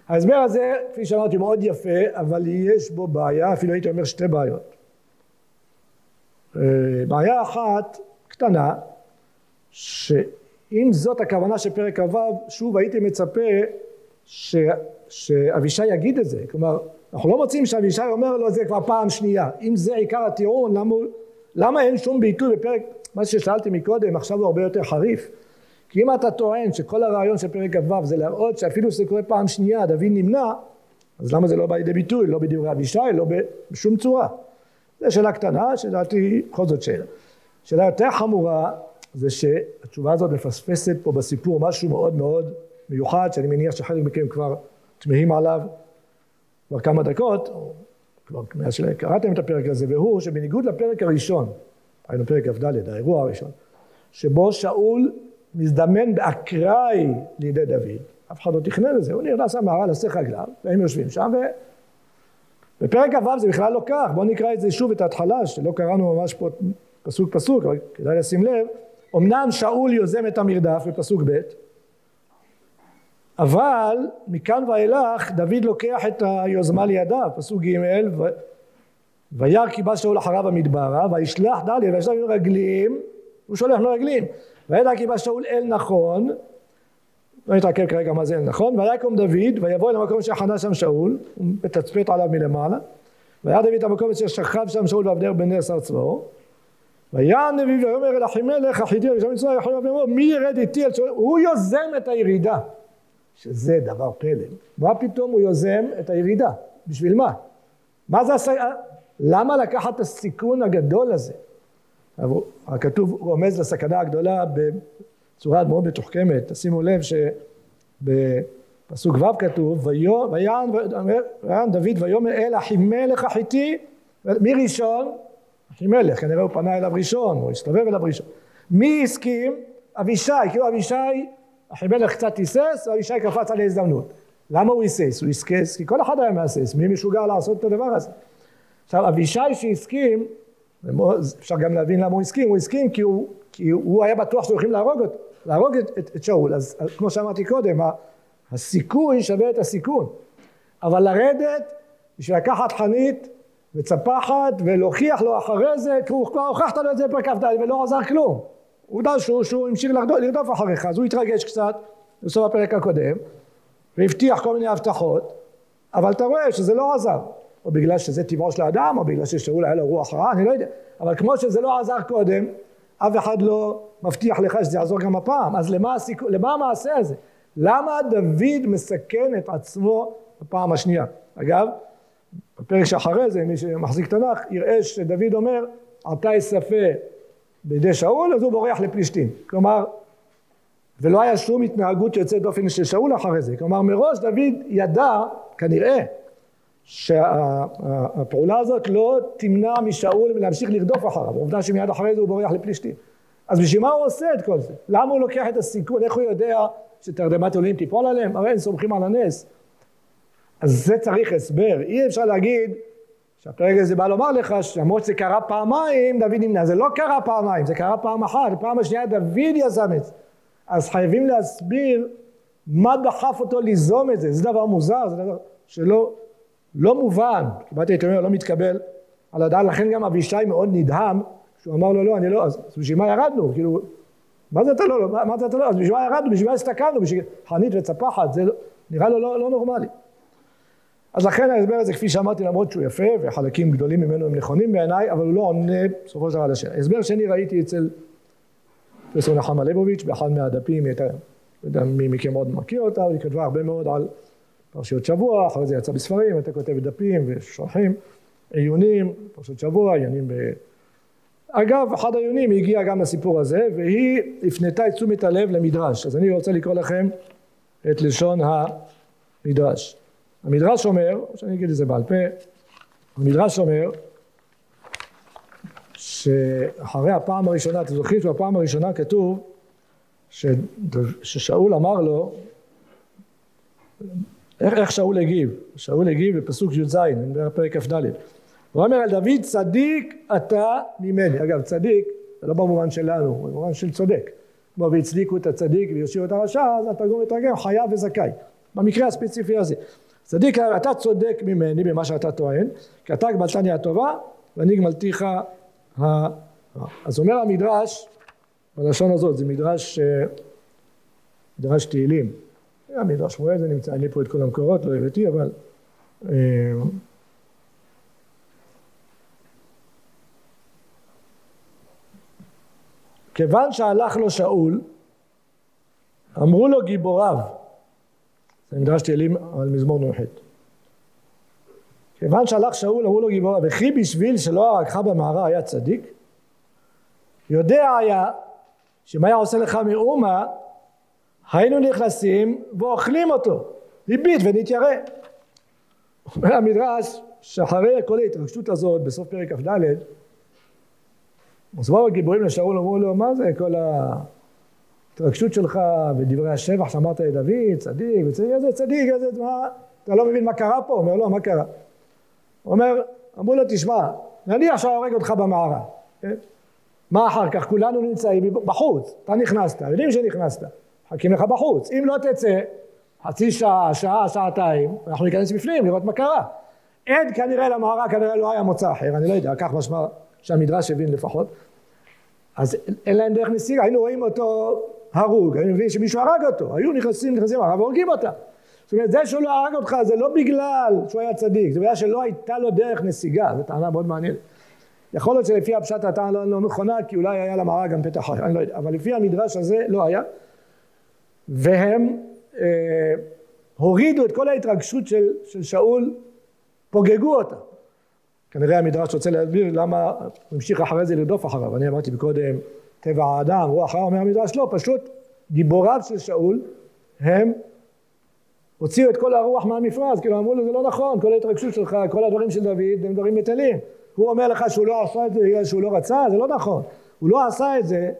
ההסבר הזה, כפי שאמרתי, מאוד יפה, אבל יש בו בעיה, אפילו הייתי אומר שתי בעיות. אה, בעיה אחת קטנה, שאם זאת הכוונה של פרק כ"ו, שוב הייתי מצפה ש... שאבישי יגיד את זה. כלומר, אנחנו לא מוצאים שאבישי אומר לו זה כבר פעם שנייה. אם זה עיקר הטיעון, למה, למה אין שום ביטוי בפרק, מה ששאלתי מקודם, עכשיו הוא הרבה יותר חריף. כי אם אתה טוען שכל הרעיון של פרק כ"ו זה להראות שאפילו שזה קורה פעם שנייה, דוד נמנע, אז למה זה לא בא לידי ביטוי? לא בדברי אבישי, לא בשום צורה. זו שאלה קטנה, שלדעתי בכל זאת שאלה. שאלה יותר חמורה זה שהתשובה הזאת מפספסת פה בסיפור משהו מאוד מאוד מיוחד, שאני מניח שחלק מכם כבר תמהים עליו כבר כמה דקות, כבר מאז שקראתם את הפרק הזה, והוא שבניגוד לפרק הראשון, היינו פרק כ"ד, האירוע הראשון, שבו שאול מזדמן באקראי לידי דוד, אף אחד לא תכנן את זה, הוא נכנס למערה לשאת רגליו, והם יושבים שם, ו... בפרק כ"ו זה בכלל לא כך, בואו נקרא את זה שוב, את ההתחלה, שלא קראנו ממש פה פסוק פסוק, אבל כדאי לשים לב, אמנם שאול יוזם את המרדף בפסוק ב', אבל מכאן ואילך דוד לוקח את היוזמה לידיו, פסוק ג'. וירא כי בא שאול אחריו במדברה, וישלח דליה וישלח רגלים, הוא שולח לו רגלים, וידע כי בא שאול אל נכון, לא נתעכב כרגע מה זה אל נכון, ויקום דוד ויבוא אל המקום שחנה שם שאול, הוא מתצפת עליו מלמעלה, והיה דוד המקום אשר שכב שם שאול ואבנר בן נר שר צבאו, ויען דוד ויאמר אל אחימלך החיתי ושם מצווה יכול לבוא מי ירד איתי אל שאול, הוא יוזם את הירידה, שזה דבר פלא, מה פתאום הוא יוזם את הירידה, בשביל מה? מה זה הס... למה לקחת את הסיכון הגדול הזה? הכתוב רומז לסכנה הגדולה בצורה מאוד מתוחכמת, תשימו לב שבפסוק ו' כתוב ויען דוד ויאמר אל אחימלך החיתי מי ראשון? אחימלך כנראה הוא פנה אליו ראשון הוא הסתובב אליו ראשון מי הסכים? אבישי כאילו אבישי אחימלך קצת היסס ואבישי קפץ על ההזדמנות. למה הוא היסס? הוא היסס כי כל אחד היה מהסס. מי משוגע לעשות את הדבר הזה? עכשיו אבישי שהסכים אפשר גם להבין למה הוא הסכים, הוא הסכים כי הוא, כי הוא היה בטוח שהולכים להרוג, להרוג את, את, את שאול, אז כמו שאמרתי קודם, הסיכוי שווה את הסיכון, אבל לרדת בשביל לקחת חנית וצפחת ולהוכיח לו אחרי זה, כי הוא כבר הוכחת לו את זה בפרק כ"ד ולא עזר כלום, עובדה שהוא, שהוא המשיך לרדוף, לרדוף אחריך, אז הוא התרגש קצת בסוף הפרק הקודם והבטיח כל מיני הבטחות, אבל אתה רואה שזה לא עזר, או בגלל שזה טבעו של האדם, או בגלל ששאול היה לו רוח רע, אני לא יודע. אבל כמו שזה לא עזר קודם, אף אחד לא מבטיח לך שזה יעזור גם הפעם. אז למה, הסיכ... למה המעשה הזה? למה דוד מסכן את עצמו בפעם השנייה? אגב, בפרק שאחרי זה, מי שמחזיק תנ"ך, יראה שדוד אומר, עתה יספה בידי שאול, אז הוא בורח לפלישתים. כלומר, ולא היה שום התנהגות יוצאת דופן של שאול אחרי זה. כלומר, מראש דוד ידע, כנראה, שהפעולה הזאת לא תמנע משאול מלהמשיך לרדוף אחריו, עובדה שמיד אחרי זה הוא בורח לפלישתים. אז בשביל מה הוא עושה את כל זה? למה הוא לוקח את הסיכון? איך הוא יודע שתרדמת אלוהים תיפול עליהם? הרי הם סומכים על הנס. אז זה צריך הסבר. אי אפשר להגיד שהפרק הזה בא לומר לך שלמרות שזה קרה פעמיים, דוד נמנע. זה לא קרה פעמיים, זה קרה פעם אחת. בפעם השנייה דוד יזם את זה. אז חייבים להסביר מה דחף אותו ליזום את זה. זה דבר מוזר, זה דבר שלא לא מובן, כמעט הייתי אומר לא מתקבל על הדעת, לכן גם אבישי מאוד נדהם, כשהוא אמר לו לא, אני לא, אז בשביל מה ירדנו? כאילו, מה זה אתה לא, מה זה אתה לא, אז בשביל מה ירדנו, בשביל מה הסתכלנו, בשביל חנית וצפחת, זה נראה לו לא, לא נורמלי. אז לכן ההסבר הזה, כפי שאמרתי, למרות שהוא יפה, וחלקים גדולים ממנו הם נכונים בעיניי, אבל הוא לא עונה בסופו של דבר על השאלה. הסבר שני ראיתי אצל פרופסור נחמה ליבוביץ' באחד מהדפים, היא הייתה, לא יודע מי מכם עוד מכיר אותה, היא כתבה הרבה מאוד על פרשיות שבוע, אחרי זה יצא בספרים, הייתה כותבת דפים ושולחים, עיונים, פרשיות שבוע, עיונים ב... אגב, אחד העיונים היא הגיעה גם לסיפור הזה, והיא הפנתה את תשומת הלב למדרש. אז אני רוצה לקרוא לכם את לשון המדרש. המדרש אומר, או שאני אגיד את זה בעל פה, המדרש אומר שאחרי הפעם הראשונה, אתם זוכרים שבפעם הראשונה כתוב ש... ששאול אמר לו, איך, איך שאול הגיב? שאול הגיב בפסוק י"ז, אני פרק כ"ד. הוא אומר על דוד צדיק אתה ממני. אגב צדיק זה לא במובן שלנו, במובן של צודק. כמו והצדיקו את הצדיק ויושיעו את הרשע, אז התרגום מתרגם חייב וזכאי. במקרה הספציפי הזה. צדיק אתה צודק ממני במה שאתה טוען, כי אתה גמלתני הטובה ואני גמלתיך הרע. אז אומר המדרש, בלשון הזאת, זה מדרש, אה, מדרש תהילים. המדרש שמואל זה נמצא, אין לי פה את כל המקורות, לא הבאתי, אבל אה, כיוון שהלך לו שאול, אמרו לו גיבוריו, זה מדרש תהילים על מזמור נ"ח. כיוון שהלך שאול אמרו לו גיבוריו, וכי בשביל שלא הרגך במערה היה צדיק? יודע היה שאם היה עושה לך מאומה היינו נכנסים ואוכלים אותו, ליבית ונתיירא. אומר המדרש שאחרי כל ההתרגשות הזאת בסוף פרק כ"ד אז באו הגיבורים לשאול אמרו לו מה זה כל ההתרגשות שלך ודברי השבח שאמרת לדוד צדיק וצדיק איזה צדיק איזה מה אתה לא מבין מה קרה פה? אומר לו מה קרה? אומר אמרו לו תשמע נניח שהורג אותך במערה כן? מה אחר כך כולנו נמצאים בחוץ אתה נכנסת יודעים שנכנסת מחכים לך בחוץ. אם לא תצא, חצי שעה, שעה, שעתיים, אנחנו ניכנס בפנים לראות מה קרה. עד כנראה למערה כנראה לא היה מוצא אחר, אני לא יודע, כך משמע שהמדרש הבין לפחות. אז אין להם דרך נסיגה, היינו רואים אותו הרוג, היינו מבינים שמישהו הרג אותו, היו נכנסים, נכנסים הרג והורגים אותה. זאת אומרת, זה שהוא לא הרג אותך זה לא בגלל שהוא היה צדיק, זה בגלל שלא הייתה לו דרך נסיגה, זו טענה מאוד מעניינת. יכול להיות שלפי הפשט הטענה לא, לא נכונה, כי אולי היה למערה גם פתח אחר, אני לא יודע, אבל לפי המדרש הזה לא היה. והם אה, הורידו את כל ההתרגשות של, של שאול, פוגגו אותה. כנראה המדרש רוצה להסביר למה הוא המשיך אחרי זה לרדוף אחריו. אני אמרתי מקודם, טבע האדם, רוח אחריו, אומר המדרש, לא, פשוט גיבוריו של שאול, הם הוציאו את כל הרוח מהמפרץ, כאילו אמרו לו זה לא נכון, כל ההתרגשות שלך, כל הדברים של דוד הם דברים מטלים. הוא אומר לך שהוא לא עשה את זה בגלל שהוא לא רצה, זה לא נכון. הוא לא עשה את זה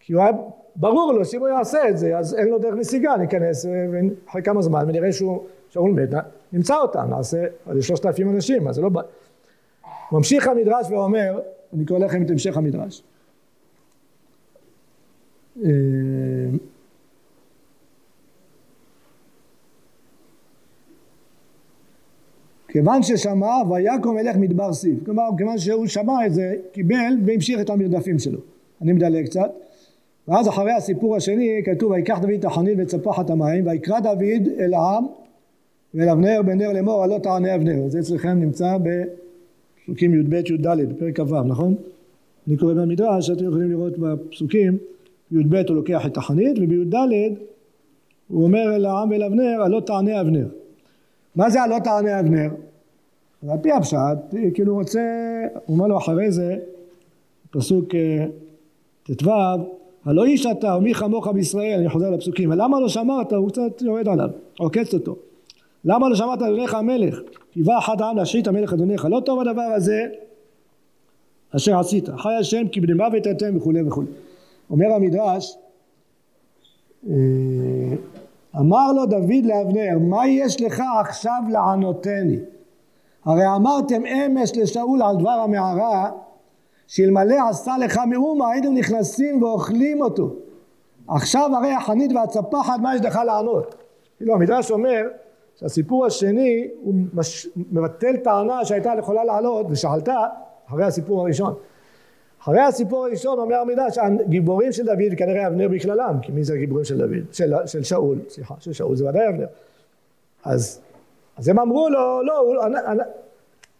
כי הוא היה ברור לו שאם הוא יעשה את זה אז אין לו דרך נסיגה, ניכנס ואחרי כמה זמן ונראה שהוא שאול מת, נמצא אותם, נעשה, יש שלושת אלפים אנשים, אז זה לא... ממשיך המדרש ואומר, אני קורא לכם את המשך המדרש. אה, כיוון ששמע ויקום מלך מדבר סיף, כלומר כיוון שהוא שמע את זה קיבל והמשיך את המרדפים שלו. אני מדלג קצת. ואז אחרי הסיפור השני כתוב ויקח דוד את החנית צפחת המים ויקרא דוד אל העם ואל אבנר בן נר לאמור הלא תענה אבנר זה אצלכם נמצא בפסוקים י"ב י"ד בפרק כ"ו נכון? אני קורא במדרש אתם יכולים לראות בפסוקים י"ב הוא לוקח את החנית ובי"ד הוא אומר אל העם ואל אבנר הלא תענה אבנר מה זה הלא תענה אבנר? על פי הפשט כאילו הוא רוצה הוא אומר לו אחרי זה פסוק אה, ט"ו הלא איש אתה ומי כמוך בישראל, אני חוזר לפסוקים, ולמה לא שמרת, הוא קצת יורד עליו, עוקץ אותו. למה לא שמרת אדוניך המלך? כי בא אחד העם להשחית המלך אדוניך, לא טוב הדבר הזה אשר עשית, חי השם כי בני מוות אתם וכולי וכולי. אומר המדרש, אה, אמר לו דוד לאבנר, מה יש לך עכשיו לענותני? הרי אמרתם אמש לשאול על דבר המערה שאלמלא עשה לך מאומה הייתם נכנסים ואוכלים אותו. עכשיו הרי החנית והצפחת מה יש לך לענות? כאילו המדרש אומר שהסיפור השני הוא מש... מבטל טענה שהייתה יכולה לעלות ושאלתה אחרי הסיפור הראשון. אחרי הסיפור הראשון אומר המדרש שהגיבורים של דוד כנראה אבנר בכללם כי מי זה הגיבורים של דוד? של, של שאול, סליחה, של שאול זה ודאי אבנר. אז, אז הם אמרו לו לא, הוא,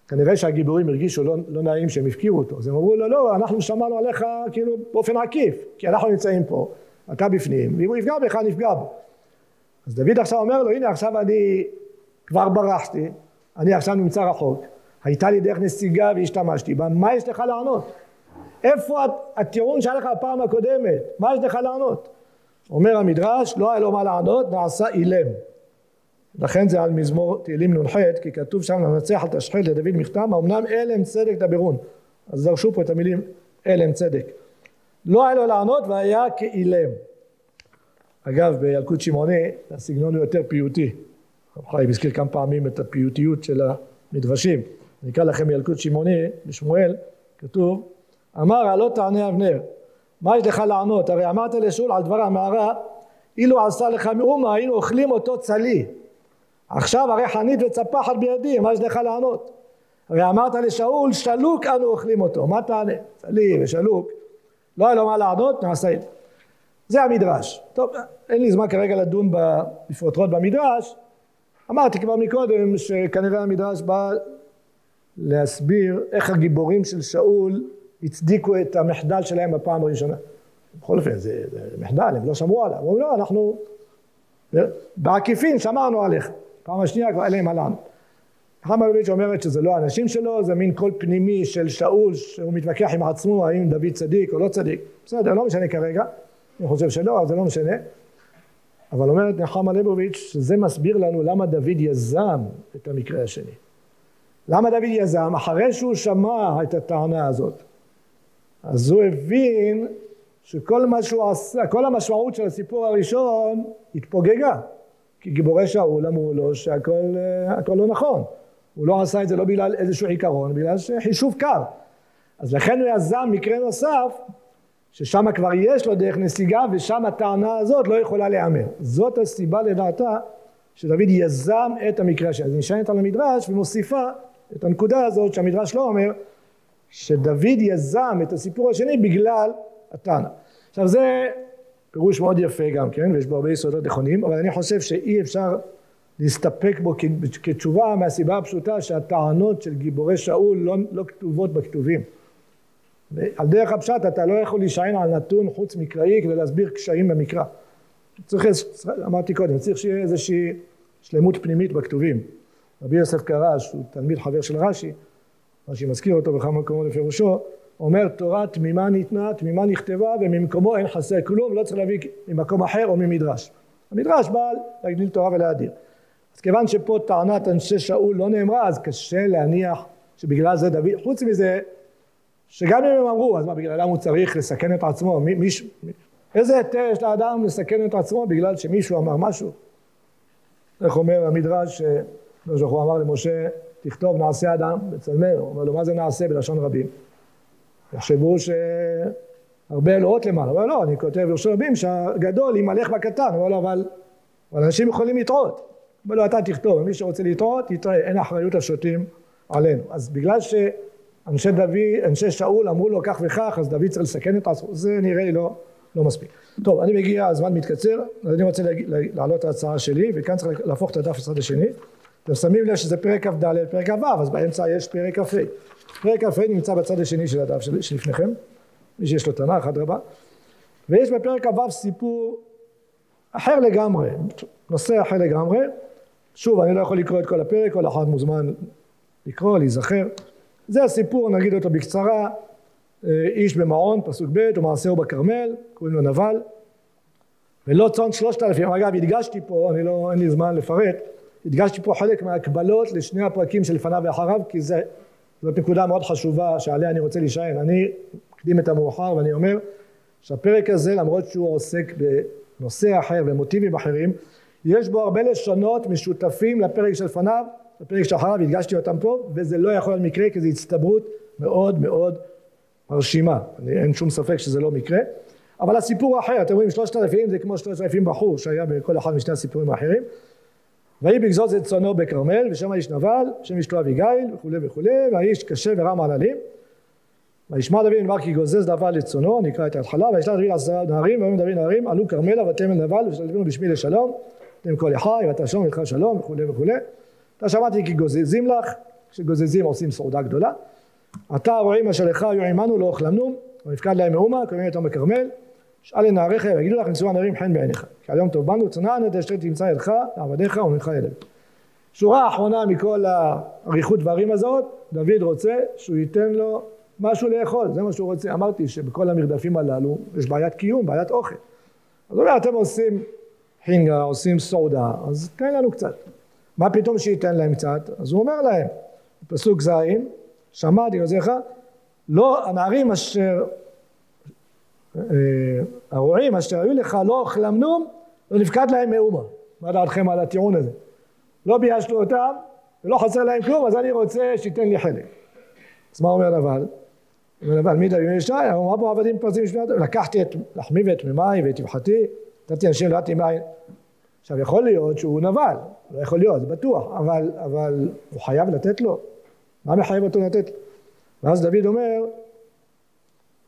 כנראה שהגיבורים הרגישו לא, לא נעים שהם הפקירו אותו, אז הם אמרו לו לא, אנחנו שמענו עליך כאילו באופן עקיף, כי אנחנו נמצאים פה, אתה בפנים, ואם הוא יפגע בך נפגע בו. אז דוד עכשיו אומר לו הנה עכשיו אני כבר ברחתי, אני עכשיו נמצא רחוק, הייתה לי דרך נסיגה והשתמשתי בה, מה יש לך לענות? איפה הטיעון שהיה לך בפעם הקודמת? מה יש לך לענות? אומר המדרש, לא היה לו מה לענות, נעשה אילם. לכן זה על מזמור תהילים נ"ח, כי כתוב שם לנצח על תשחית לדוד מכתם, אמנם אלה הם צדק דברון. אז דרשו פה את המילים אלם צדק. לא היה לו לענות והיה כאילם. אגב, בילקוט שמעוני הסגנון הוא יותר פיוטי. רב חיים הזכיר כמה פעמים את הפיוטיות של המדרשים. אני אקרא לכם ילקוט שמעוני בשמואל, כתוב, אמר הלא תענה אבנר, מה יש לך לענות? הרי אמרת לשאול על דבר המערה, אילו עשה לך מאומה היינו אוכלים אותו צלי. עכשיו הרי חנית וצפחת בידי, מה יש לך לענות? הרי אמרת לשאול, שלוק אנו אוכלים אותו, מה תענה? צלי ושלוק, לא היה לו מה לענות, נעשה את זה. המדרש. טוב, אין לי זמן כרגע לדון בפרוטרוט במדרש, אמרתי כבר מקודם שכנראה המדרש בא להסביר איך הגיבורים של שאול הצדיקו את המחדל שלהם בפעם הראשונה. בכל אופן, זה, זה מחדל, הם לא שמעו עליו. אמרו, לא, אנחנו בעקיפין שמרנו עליך. פעם השנייה כבר להם עלינו. חמה לביץ' אומרת שזה לא האנשים שלו, זה מין קול פנימי של שאול, שהוא מתווכח עם עצמו האם דוד צדיק או לא צדיק. בסדר, לא משנה כרגע. אני חושב שלא, אבל זה לא משנה. אבל אומרת נחמה ליבוביץ' שזה מסביר לנו למה דוד יזם את המקרה השני. למה דוד יזם? אחרי שהוא שמע את הטענה הזאת, אז הוא הבין שכל מה שהוא עשה, כל המשמעות של הסיפור הראשון התפוגגה. כי גיבורי שאול אמרו לו שהכל לא נכון. הוא לא עשה את זה לא בגלל איזשהו עיקרון, בגלל שחישוב קר. אז לכן הוא יזם מקרה נוסף, ששם כבר יש לו דרך נסיגה, ושם הטענה הזאת לא יכולה להיאמר. זאת הסיבה לדעתה שדוד יזם את המקרה הזה. אז היא נשענת על המדרש ומוסיפה את הנקודה הזאת שהמדרש לא אומר, שדוד יזם את הסיפור השני בגלל הטענה. עכשיו זה פירוש מאוד יפה גם כן, ויש בו הרבה יסודות נכונים, אבל אני חושב שאי אפשר להסתפק בו כתשובה מהסיבה הפשוטה שהטענות של גיבורי שאול לא, לא כתובות בכתובים. על דרך הפשט אתה לא יכול להישען על נתון חוץ מקראי כדי להסביר קשיים במקרא. צריך, אמרתי קודם, צריך שיהיה איזושהי שלמות פנימית בכתובים. רבי יוסף קרש, הוא תלמיד חבר של רש"י, רש"י מזכיר אותו בכמה מקומות בפירושו, אומר תורה תמימה ניתנה, תמימה נכתבה וממקומו אין חסר כלום, לא צריך להביא ממקום אחר או ממדרש. המדרש בא להגדיל תורה ולהדיר. אז כיוון שפה טענת אנשי שאול לא נאמרה, אז קשה להניח שבגלל זה דוד, חוץ מזה, שגם אם הם אמרו, אז מה, בגללם הוא צריך לסכן את עצמו? מי, מי, איזה היתר יש לאדם לסכן את עצמו בגלל שמישהו אמר משהו? איך אומר המדרש, הקדוש ברוך הוא אמר למשה, תכתוב נעשה אדם בצלמנו, אומר לו מה זה נעשה בלשון רבים? יחשבו שהרבה אלוהות למעלה, אומר לא, אני כותב בלשון רבים שהגדול ימלך בקטן, אומר לו אבל, אבל אנשים יכולים לטעות, אומר לו אתה תכתוב, מי שרוצה לטעות יטעה, אין אחריות השוטים עלינו, אז בגלל שאנשי דוד, אנשי שאול אמרו לו כך וכך, אז דוד צריך לסכן את עצמו, זה נראה לי לא, לא מספיק. טוב, אני מגיע, הזמן מתקצר, אז אני רוצה להעלות את ההצעה שלי, וכאן צריך להפוך את הדף לצד השני. אתם שמים לב שזה פרק כ"ד, פרק כ"ו, אז באמצע יש פרק כ"ה. פרק כ"ה נמצא בצד השני של הדף שלפניכם, מי שיש לו תנ"ך, אדרבה. ויש בפרק כ"ו סיפור אחר לגמרי, נושא אחר לגמרי. שוב, אני לא יכול לקרוא את כל הפרק, כל אחד מוזמן לקרוא, להיזכר. זה הסיפור, נגיד אותו בקצרה, אה, איש במעון, פסוק ב', ומעשהו בכרמל, קוראים לו נבל. ולא צאן שלושת אלפים, אגב הדגשתי פה, אני לא, אין לי זמן לפרט, הדגשתי פה חלק מההקבלות לשני הפרקים שלפניו ואחריו, כי זה, זאת נקודה מאוד חשובה שעליה אני רוצה להישען. אני מקדים את המאוחר ואני אומר שהפרק הזה, למרות שהוא עוסק בנושא אחר ומוטיבים אחרים, יש בו הרבה לשונות משותפים לפרק שלפניו, לפרק שאחריו, הדגשתי אותם פה, וזה לא יכול להיות מקרה כי זו הצטברות מאוד מאוד מרשימה. אין שום ספק שזה לא מקרה. אבל הסיפור אחר, אתם רואים שלושת אלפים זה כמו שלושת אלפים בחור שהיה בכל אחד משני הסיפורים האחרים. ויהי בגזוז את צאנו בכרמל ושם האיש נבל שם אשתו אביגיל וכולי וכולי והאיש קשה ורם עללים וישמע דוד נאמר כי גוזז נבל את צאנו נקרא את ההתחלה וישלח דוד עשרה נערים ויאמר דוד נערים עלו כרמלה ותמל נבל ושלחנו בשמי לשלום אתם כל יחי ותשום ולך שלום וכולי וכולי. אתה שמעתי כי גוזזים לך כשגוזזים עושים סעודה גדולה. אתה הרועים אשר לך היו עמנו לא אוכלמנו ונפקד להם מאומה קוראים אותם בכרמל שאל לנעריך ויגידו לך נשואה נערים חן בעיניך. כי היום טוב בנו צנען את אשר תמצא ידך לעבדיך ומנך ילד שורה אחרונה מכל האריכות דברים הזאת דוד רוצה שהוא ייתן לו משהו לאכול זה מה שהוא רוצה. אמרתי שבכל המרדפים הללו יש בעיית קיום בעיית אוכל. אז אומר אתם עושים חינגה עושים סעודה אז תן לנו קצת. מה פתאום שייתן להם קצת? אז הוא אומר להם פסוק ז' שמעתי עוזריך לא, הנערים אשר, הרועים אשר היו לך לא אוכלם נום, לא נפקד להם מאומה. מה דעתכם על הטיעון הזה? לא ביישנו אותם, ולא חסר להם כלום, אז אני רוצה שייתן לי חלק. אז מה אומר נבל? אומר נבל, מי דוד ישי? אמר פה עבדים פרזים משמעת, לקחתי את לחמי ואת מימי ואת יבחתי, נתתי אנשים לדעתי מים. עכשיו יכול להיות שהוא נבל, לא יכול להיות, זה בטוח, אבל, אבל הוא חייב לתת לו? מה מחייב אותו לתת? ואז דוד אומר,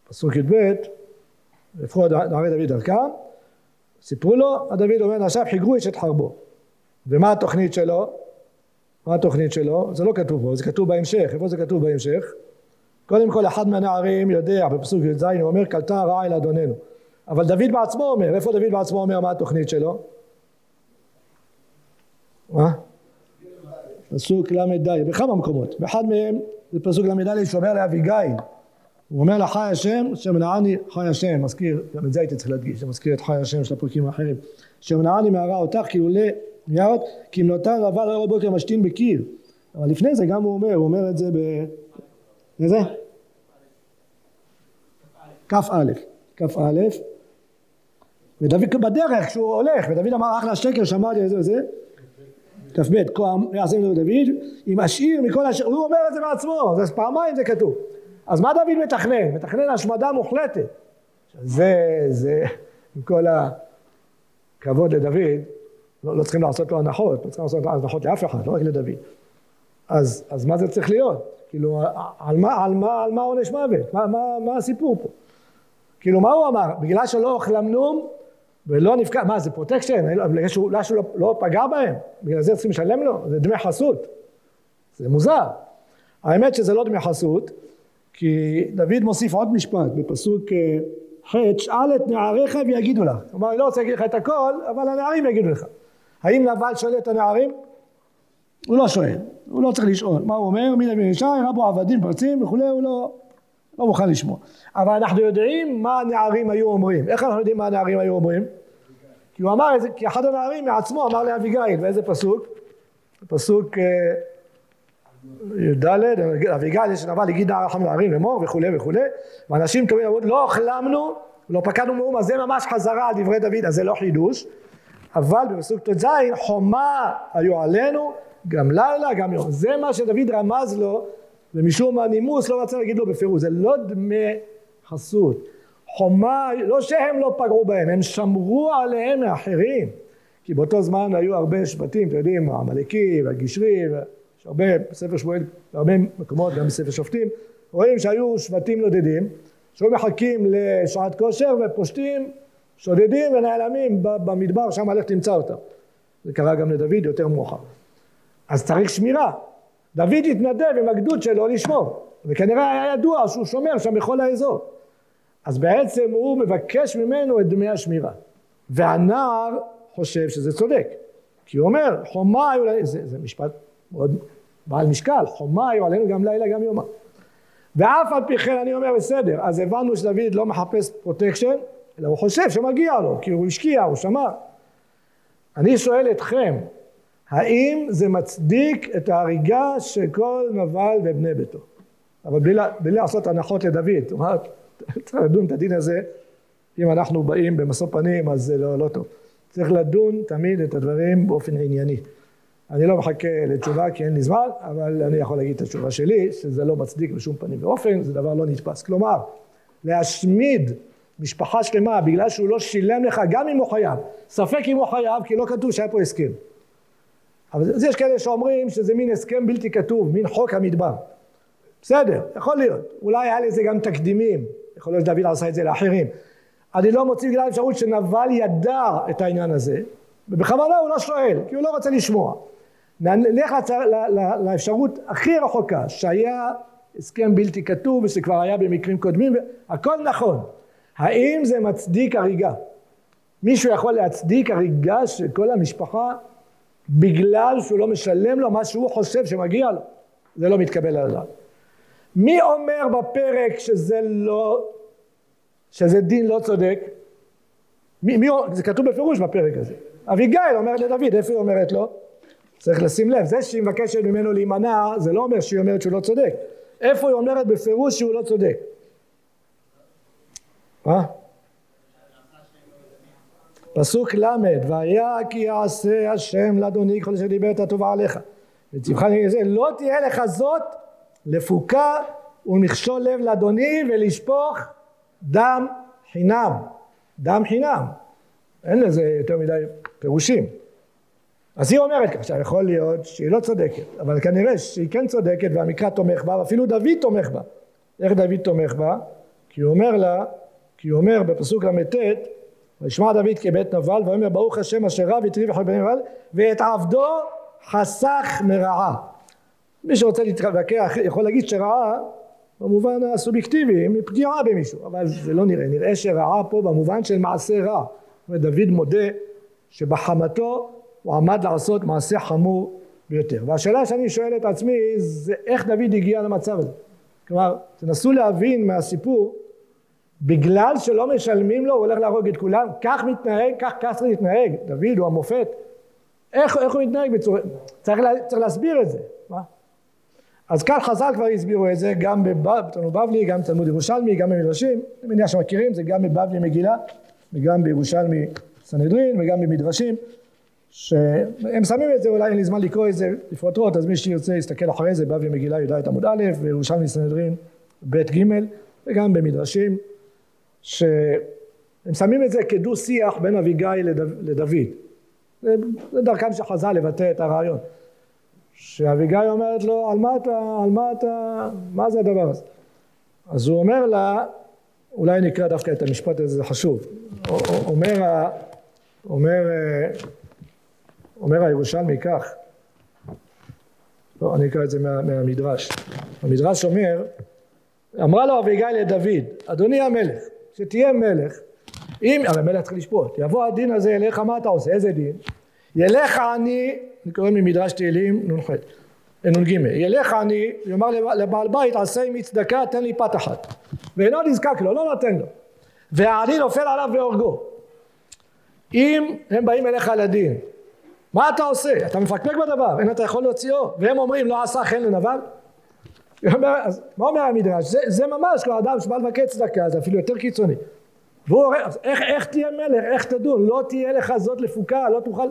פסוק י"ב, לפחות נערי דוד דרכם, סיפרו לו, הדוד אומר, נעשה חיגרו איש את חרבו. ומה התוכנית שלו? מה התוכנית שלו? זה לא כתוב פה, זה כתוב בהמשך. איפה זה כתוב בהמשך? קודם כל אחד מהנערים יודע, בפסוק י"ז הוא אומר, קלטה רעה אל אדוננו. אבל דוד בעצמו אומר, איפה דוד בעצמו אומר מה התוכנית שלו? מה? פסוק ל"ד, בכמה מקומות. באחד מהם זה פסוק ל"ד שאומר לאביגיל, הוא אומר לה חי השם, שמנעני חי השם, מזכיר, גם את זה הייתי צריך להדגיש, זה מזכיר את חי השם של הפרקים האחרים, שמנעני מהרע אותך כי עולה מיערות, כי אם נותר רבה לא בבוקר משתין בקיר, אבל לפני זה גם הוא אומר, הוא אומר את זה ב... איזה? כ"א, כ"א, ודוד בדרך כשהוא הולך, ודוד אמר אחלה שקר שמעתי את זה וזה, כ"ב, כה יעשה דוד, אם אשאיר מכל אשר, הוא אומר את זה בעצמו, זה פעמיים זה כתוב. אז מה דוד מתכנן? מתכנן השמדה מוחלטת. זה, זה, עם כל הכבוד לדוד, לא, לא צריכים לעשות לו הנחות, לא צריכים לעשות לו הנחות לאף אחד, לא רק לדוד. אז, אז מה זה צריך להיות? כאילו, על מה, על מה, על מה עונש מוות? מה, מה, מה הסיפור פה? כאילו, מה הוא אמר? בגלל שלא הכלמנום ולא נפקד, מה זה פרוטקשן? בגלל שהוא, לא, שהוא לא, לא פגע בהם? בגלל זה צריכים לשלם לו? זה דמי חסות. זה מוזר. האמת שזה לא דמי חסות, כי דוד מוסיף עוד משפט בפסוק אה, ח' שאל את נעריך ויגידו לך. כלומר אני לא רוצה להגיד לך את הכל אבל הנערים יגידו לך. האם נבל שואל את הנערים? הוא לא שואל, הוא לא צריך לשאול. מה הוא אומר? מי נביא ישי, רבו עבדים פרצים וכולי, הוא לא, לא מוכן לשמוע. אבל אנחנו יודעים מה הנערים היו אומרים. איך אנחנו יודעים מה הנערים היו אומרים? כי הוא אמר את זה, כי אחד הנערים מעצמו אמר לאביגיל, באיזה פסוק? פסוק אה, י"ד, אביגל יש נבל הגיד נער רחם לערים לאמור וכולי וכולי ואנשים טובים אמרו לא החלמנו לא פקדנו מאומה זה ממש חזרה על דברי דוד אז זה לא חידוש. אבל בפסוק ט"ז חומה היו עלינו גם לילה גם יום. זה מה שדוד רמז לו ומשום מה נימוס לא רצה להגיד לו בפירוש. זה לא דמי חסות. חומה לא שהם לא פגעו בהם הם שמרו עליהם מאחרים. כי באותו זמן היו הרבה שבטים אתם יודעים העמלקי והגישרי יש הרבה בספר שמואל, בהרבה מקומות, גם בספר שופטים, רואים שהיו שבטים נודדים, שהיו מחכים לשעת כושר ופושטים, שודדים ונעלמים במדבר, שם לך תמצא אותם. זה קרה גם לדוד יותר מאוחר. אז צריך שמירה. דוד התנדב עם הגדוד שלו לשמור, וכנראה היה ידוע שהוא שומר שם בכל האזור. אז בעצם הוא מבקש ממנו את דמי השמירה. והנער חושב שזה צודק. כי הוא אומר, חומה, זה, זה משפט מאוד בעל משקל, חומה היו עלינו גם לילה גם יומם. ואף על פי כן אני אומר בסדר, אז הבנו שדוד לא מחפש פרוטקשן, אלא הוא חושב שמגיע לו, כי הוא השקיע, הוא שמר. אני שואל אתכם, האם זה מצדיק את ההריגה של כל נבל ובני ביתו? אבל בלי, בלי לעשות הנחות לדוד, זאת אומרת, צריך לדון את הדין הזה, אם אנחנו באים במשוא פנים אז זה לא, לא טוב. צריך לדון תמיד את הדברים באופן ענייני. אני לא מחכה לתשובה כי אין לי זמן, אבל אני יכול להגיד את התשובה שלי, שזה לא מצדיק בשום פנים ואופן, זה דבר לא נתפס. כלומר, להשמיד משפחה שלמה בגלל שהוא לא שילם לך, גם אם הוא חייב, ספק אם הוא חייב, כי לא כתוב שהיה פה הסכם. אבל יש כאלה שאומרים שזה מין הסכם בלתי כתוב, מין חוק המדבר. בסדר, יכול להיות. אולי היה לזה גם תקדימים, יכול להיות שדוד עשה את זה לאחרים. אני לא מוציא בגלל אפשרות שנבל ידע את העניין הזה, ובכוונה הוא לא שואל, כי הוא לא רוצה לשמוע. נלך לאפשרות הכי רחוקה, שהיה הסכם בלתי כתוב ושכבר היה במקרים קודמים, הכל נכון. האם זה מצדיק הריגה? מישהו יכול להצדיק הריגה של כל המשפחה בגלל שהוא לא משלם לו מה שהוא חושב שמגיע לו? זה לא מתקבל על הדעת. מי אומר בפרק שזה לא, שזה דין לא צודק? מי, מי, זה כתוב בפירוש בפרק הזה. אביגיל אומרת לדוד, איפה היא אומרת לו? צריך לשים לב, זה שהיא מבקשת ממנו להימנע, זה לא אומר שהיא אומרת שהוא לא צודק. איפה היא אומרת בפירוש שהוא לא צודק? מה? פסוק ל' והיה כי יעשה השם לאדוני כל אשר דיבר את הטובה עליך לא תהיה לך זאת לפוקה ומכשול לב לאדוני ולשפוך דם חינם דם חינם אין לזה יותר מדי פירושים אז היא אומרת ככה, יכול להיות שהיא לא צודקת, אבל כנראה שהיא כן צודקת והמקרא תומך בה, ואפילו דוד תומך בה. איך דוד תומך בה? כי הוא אומר לה, כי הוא אומר בפסוק ל"ט, וישמע דוד כבית נבל, ויאמר ברוך השם אשר רב הטריב בכל בני נבל, ואת עבדו חסך מרעה. מי שרוצה להתווכח יכול להגיד שרעה במובן הסובייקטיבי, מפגיעה במישהו, אבל זה לא נראה, נראה שרעה פה במובן של מעשה רע. ודוד מודה שבחמתו הוא עמד לעשות מעשה חמור ביותר. והשאלה שאני שואל את עצמי זה איך דוד הגיע למצב הזה. כלומר, תנסו להבין מהסיפור, בגלל שלא משלמים לו הוא הולך להרוג את כולם, כך מתנהג, כך צריך להתנהג, דוד הוא המופת, איך, איך הוא מתנהג בצורה, צריך, לה, צריך להסביר את זה, מה? אז כאן חז"ל כבר הסבירו את זה גם בתלמוד בבלי, גם בתלמוד ירושלמי, גם במדרשים, אני מניח שמכירים, זה גם בבבלי מגילה וגם בירושלמי סנהדרין וגם במדרשים שהם שמים את זה, אולי אין לי זמן לקרוא את זה לפרוטרוט, אז מי שירצה יסתכל אחרי זה, בבלי מגילה י"ד עמוד א' וירושלמי סנהדרין ב' ג' וגם במדרשים, שהם שמים את זה כדו שיח בין אביגיל לדוד. זה, זה דרכם של חז"ל לבטא את הרעיון. שאביגיל אומרת לו, על מה אתה, על מה אתה, מה זה הדבר הזה? אז הוא אומר לה, אולי נקרא דווקא את המשפט הזה, זה חשוב. אומר, אומר אומר הירושלמי כך, לא, אני אקרא את זה מה, מהמדרש. המדרש אומר, אמרה לו אביגיל לדוד, אדוני המלך, שתהיה מלך, אם, הרי מלך צריך לשפוט, יבוא הדין הזה אליך, מה אתה עושה? איזה דין? ילך אני, אני קורא ממדרש תהילים נ"ח, נ"ג, ילך אני, יאמר לבעל בית, עשה עמי צדקה, תן לי פת אחת. ואינו נזקק לו, לא נותן לו. והעני נופל עליו והורגו. אם הם באים אליך לדין מה אתה עושה? אתה מפקפק בדבר, אין אתה יכול להוציאו, והם אומרים לא עשה חן לנבל? אז מה אומר המדרש? זה, זה ממש כבר אדם שבא לבקש צדקה, זה אפילו יותר קיצוני. והוא אומר, איך, איך תהיה מלך, איך תדון, לא תהיה לך זאת לפוקה, לא תוכל...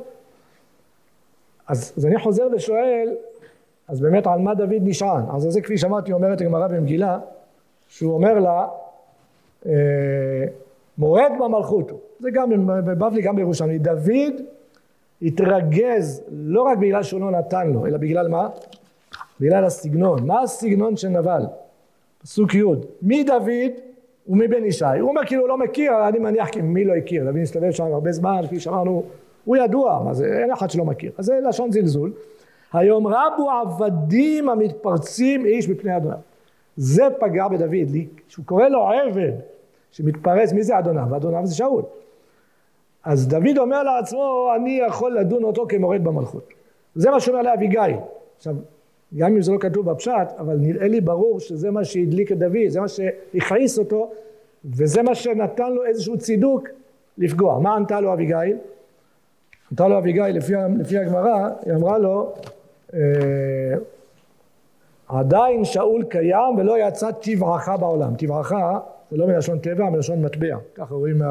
אז, אז אני חוזר ושואל, אז באמת על מה דוד נשען? אז זה כפי שאמרתי אומרת הגמרא במגילה, שהוא אומר לה, אה, מורד במלכות זה גם בבבלי גם בירושלים, דוד התרגז לא רק בגלל שהוא לא נתן לו, אלא בגלל מה? בגלל הסגנון. מה הסגנון של נבל? פסוק י' מי דוד ומי בן ישי. הוא אומר כאילו הוא לא מכיר, אני מניח כי מי לא הכיר, דוד מסתובב שם הרבה זמן, כפי שאמרנו, הוא ידוע, מה זה, אין אחד שלא מכיר. אז זה לשון זלזול. היום רבו עבדים המתפרצים איש מפני אדוניו. זה פגע בדוד, שהוא קורא לו עבד שמתפרץ, מי זה אדוניו? אדוניו זה שאול. אז דוד אומר לעצמו, אני יכול לדון אותו כמורד במלכות. זה מה שאומר לאביגיל. עכשיו, גם אם זה לא כתוב בפשט, אבל נראה לי ברור שזה מה שהדליק את דוד, זה מה שהכעיס אותו, וזה מה שנתן לו איזשהו צידוק לפגוע. מה ענתה לו אביגיל? ענתה לו אביגיל, לפי, לפי הגמרא, היא אמרה לו, אה, עדיין שאול קיים ולא יצא טבעך בעולם. טבעך זה לא מלשון טבע, מלשון מטבע. ככה רואים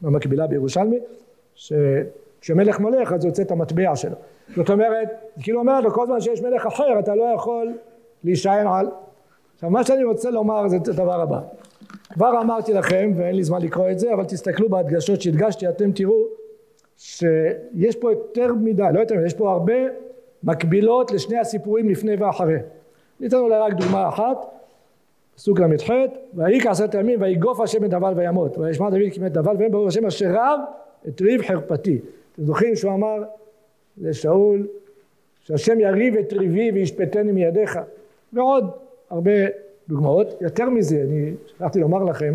מה... במקבילה בירושלמי, שכשמלך מולך אז יוצא את המטבע שלו. זאת אומרת, כאילו אומרת לו כל זמן שיש מלך אחר אתה לא יכול להישען על. עכשיו מה שאני רוצה לומר זה את הדבר הבא. כבר אמרתי לכם ואין לי זמן לקרוא את זה אבל תסתכלו בהדגשות שהדגשתי אתם תראו שיש פה יותר מדי, לא יותר מדי, יש פה הרבה מקבילות לשני הסיפורים לפני ואחרי. ניתן אולי רק דוגמה אחת פסוק ל"ח ויהי כעשרת ימים ויגוף השם את דבל וימות. וישמע דוד כמת דבל ואין ברור השם אשר רב את ריב חרפתי. אתם זוכרים שהוא אמר לשאול שהשם יריב את ריבי וישפטני מידיך? ועוד הרבה דוגמאות. יותר מזה אני שכחתי לומר לכם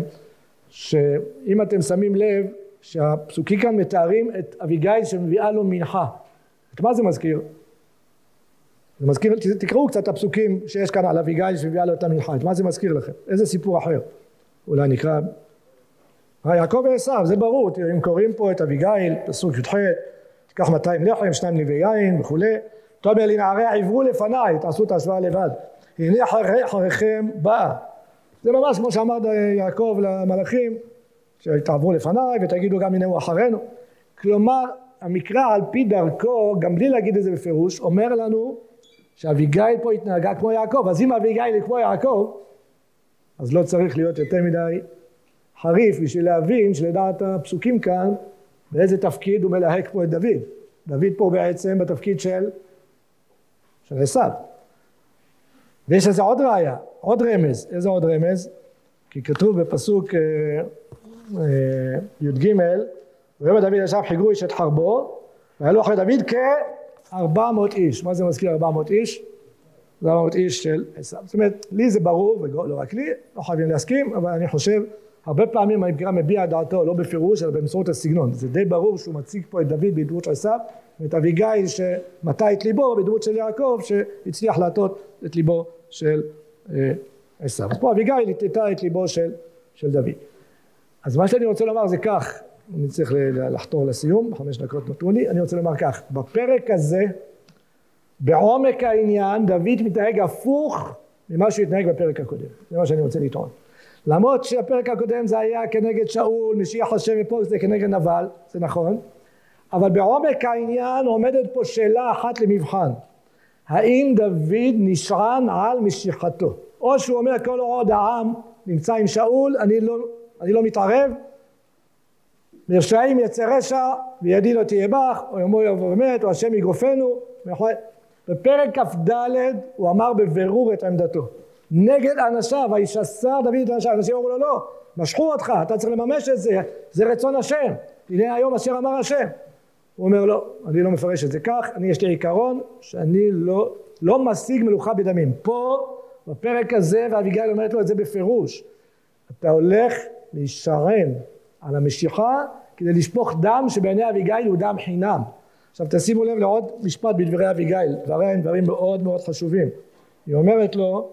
שאם אתם שמים לב שהפסוקים כאן מתארים את אביגיל שמביאה לו מנחה. את מה זה מזכיר? זה מזכיר, תקראו קצת את הפסוקים שיש כאן על אביגיל שמביאה לו את המנחה, את מה זה מזכיר לכם? איזה סיפור אחר? אולי נקרא יעקב ועשיו, זה ברור, אם קוראים פה את אביגיל, פסוק י"ח, תיקח 200 לחם, שניים נביאי יין וכולי, תאמר לנעריה עברו לפניי, תעשו את ההשוואה לבד. הנה אחריכם באה. זה ממש כמו שאמר יעקב למלאכים, שתעברו לפניי ותגידו גם הנה הוא אחרינו. כלומר, המקרא על פי דרכו, גם בלי להגיד את זה בפירוש, אומר לנו שאביגיל פה התנהגה כמו יעקב, אז אם אביגיל היא כמו יעקב, אז לא צריך להיות יותר מדי חריף בשביל להבין שלדעת הפסוקים כאן, באיזה תפקיד הוא מלהק פה את דוד. דוד פה בעצם בתפקיד של, של עשיו. ויש לזה עוד ראיה, עוד רמז. איזה עוד רמז? כי כתוב בפסוק אה, אה, י"ג, ויאמר דוד ישב חיגרו איש את חרבו, והיה לו אחרי דוד כ... 400 איש. מה זה מזכיר 400 איש? זה 400 איש של עשיו. זאת אומרת, לי זה ברור, ולא לא רק לי, לא חייבים להסכים, אבל אני חושב, הרבה פעמים המקרא מביע את דעתו, לא בפירוש, אלא באמצעות הסגנון. זה די ברור שהוא מציג פה את דוד בדמות של עשיו, ואת אביגיל שמטה את ליבו בדמות של יעקב, שהצליח להטות את ליבו של אה, עשיו. אז פה אביגיל הטטה את ליבו של, של דוד. אז מה שאני רוצה לומר זה כך, אני צריך לחתור לסיום, חמש דקות נותרו לי, אני רוצה לומר כך, בפרק הזה, בעומק העניין, דוד מתנהג הפוך ממה שהוא התנהג בפרק הקודם, זה מה שאני רוצה לטעון. למרות שהפרק הקודם זה היה כנגד שאול, משיח השם ופה זה כנגד נבל, זה נכון, אבל בעומק העניין עומדת פה שאלה אחת למבחן, האם דוד נשען על משיכתו, או שהוא אומר כל עוד העם נמצא עם שאול, אני לא אני לא מתערב, מרשעים יצא רשע וידי לא תהיה בך, או יאמר יבוא ומת, או השם יגרופנו, בפרק כ"ד הוא אמר בבירור את עמדתו. נגד אנשיו, וישסר דוד את אנשיו, אנשים אמרו לו לא, משכו אותך, אתה צריך לממש את זה, זה רצון השם, הנה היום אשר אמר השם. הוא אומר לא, אני לא מפרש את זה כך, אני יש לי עיקרון שאני לא, לא משיג מלוכה בדמים. פה, בפרק הזה, ואביגיל אומרת לו את זה בפירוש, אתה הולך להישען על המשיכה כדי לשפוך דם שבעיני אביגיל הוא דם חינם. עכשיו תשימו לב לעוד משפט בדברי אביגיל, דבריה הם דברים מאוד מאוד חשובים. היא אומרת לו,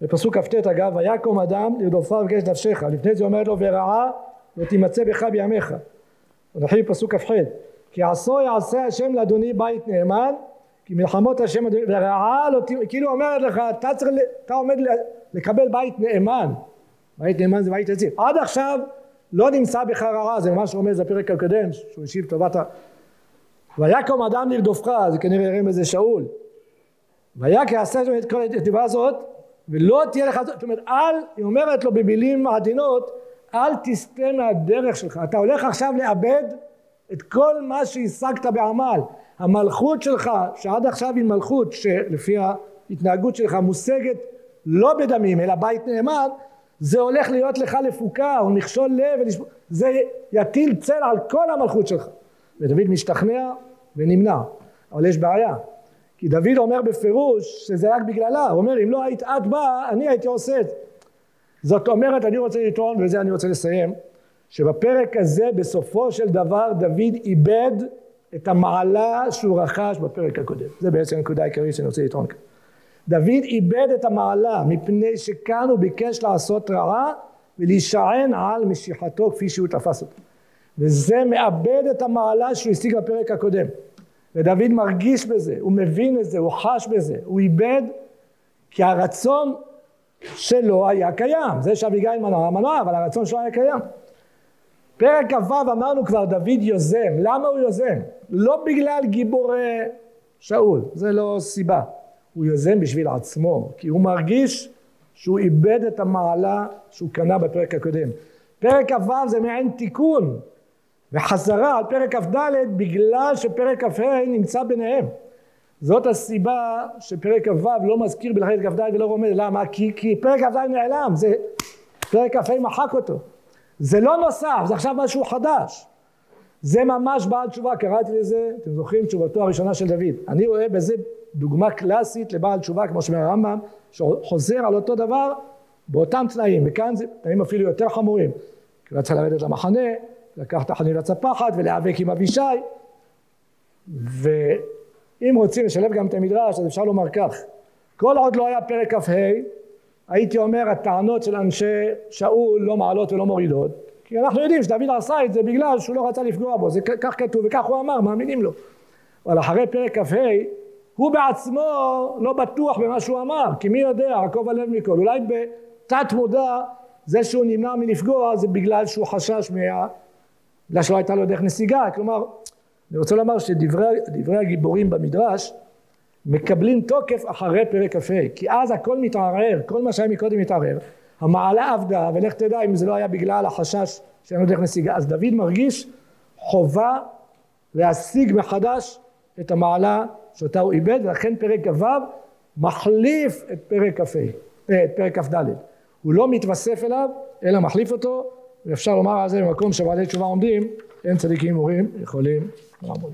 בפסוק כ"ט אגב, ויקום אדם לרדופה ובקש נפשך, לפני זה אומרת לו ורעה לא תימצא בך בימיך. נתחיל בפסוק כ"ח, כי עשו יעשה השם לאדוני בית נאמן, כי מלחמות השם ורעה לא תימצא, כאילו אומרת לך, אתה צריך, אתה עומד לקבל בית נאמן, בית נאמן זה בית יציב. עד עכשיו לא נמצא בך רעה, זה מה שאומר זה הפרק הקודם, שהוא השיב טובת ה... ויקום אדם לרדופך, זה כנראה רמז זה שאול. ויקה עשה את כל התיבה הזאת, ולא תהיה לך, זאת אומרת, אל, היא אומרת לו במילים עדינות, אל תסטה מהדרך שלך, אתה הולך עכשיו לאבד את כל מה שהשגת בעמל. המלכות שלך, שעד עכשיו היא מלכות שלפי ההתנהגות שלך מושגת לא בדמים אלא בית נאמן, זה הולך להיות לך לפוקה או מכשול לב, זה יטיל צל על כל המלכות שלך. ודוד משתכנע ונמנע, אבל יש בעיה, כי דוד אומר בפירוש שזה רק בגללה, הוא אומר אם לא היית את באה אני הייתי עושה את זה. זאת אומרת אני רוצה לטעון ובזה אני רוצה לסיים, שבפרק הזה בסופו של דבר דוד איבד את המעלה שהוא רכש בפרק הקודם. זה בעצם הנקודה העיקרית שאני רוצה לטעון כאן. דוד איבד את המעלה מפני שכאן הוא ביקש לעשות רעה ולהישען על משיכתו כפי שהוא תפס אותו. וזה מאבד את המעלה שהוא השיג בפרק הקודם. ודוד מרגיש בזה, הוא מבין את זה, הוא חש בזה, הוא איבד כי הרצון שלו היה קיים. זה שאביגיל מנוע מנוע, אבל הרצון שלו היה קיים. פרק כ"ו אמרנו כבר דוד יוזם, למה הוא יוזם? לא בגלל גיבורי שאול, זה לא סיבה. הוא יוזם בשביל עצמו, כי הוא מרגיש שהוא איבד את המעלה שהוא קנה בפרק הקודם. פרק כ"ו זה מעין תיקון וחזרה על פרק כ"ד בגלל שפרק כ"ה נמצא ביניהם. זאת הסיבה שפרק כ"ו לא מזכיר בלכת כ"ד ולא רומז, למה? כי, כי פרק כ"ד נעלם, זה, פרק כ"ה מחק אותו. זה לא נוסף, זה עכשיו משהו חדש. זה ממש בעל תשובה, קראתי לזה, אתם זוכרים, תשובתו הראשונה של דוד. אני רואה בזה דוגמה קלאסית לבעל תשובה כמו שאומר הרמב"ם שחוזר על אותו דבר באותם תנאים. וכאן זה תנאים אפילו יותר חמורים. כי רצה לרדת למחנה לקח את החנילת הפחד ולהיאבק עם אבישי. ואם רוצים לשלב גם את המדרש אז אפשר לומר כך. כל עוד לא היה פרק כ"ה הייתי אומר הטענות של אנשי שאול לא מעלות ולא מורידות כי אנחנו יודעים שדוד עשה את זה בגלל שהוא לא רצה לפגוע בו זה כך כתוב וכך הוא אמר מאמינים לו אבל אחרי פרק כ"ה הוא בעצמו לא בטוח במה שהוא אמר, כי מי יודע, עקוב הלב מכל. אולי בתת מודע זה שהוא נמנע מלפגוע זה בגלל שהוא חשש מה... בגלל שלא הייתה לו דרך נסיגה. כלומר, אני רוצה לומר שדברי הגיבורים במדרש מקבלים תוקף אחרי פרק כ"ה, כי אז הכל מתערער, כל מה שהיה מקודם מתערער. המעלה עבדה, ולך תדע אם זה לא היה בגלל החשש שאין לו דרך נסיגה. אז דוד מרגיש חובה להשיג מחדש את המעלה שאותה הוא איבד, ולכן פרק כ"ו מחליף את פרק כ"ה, אה, את פרק כ"ד. הוא לא מתווסף אליו, אלא מחליף אותו, ואפשר לומר על זה במקום שבעלי תשובה עומדים, אין צדיקים מורים יכולים לעמוד.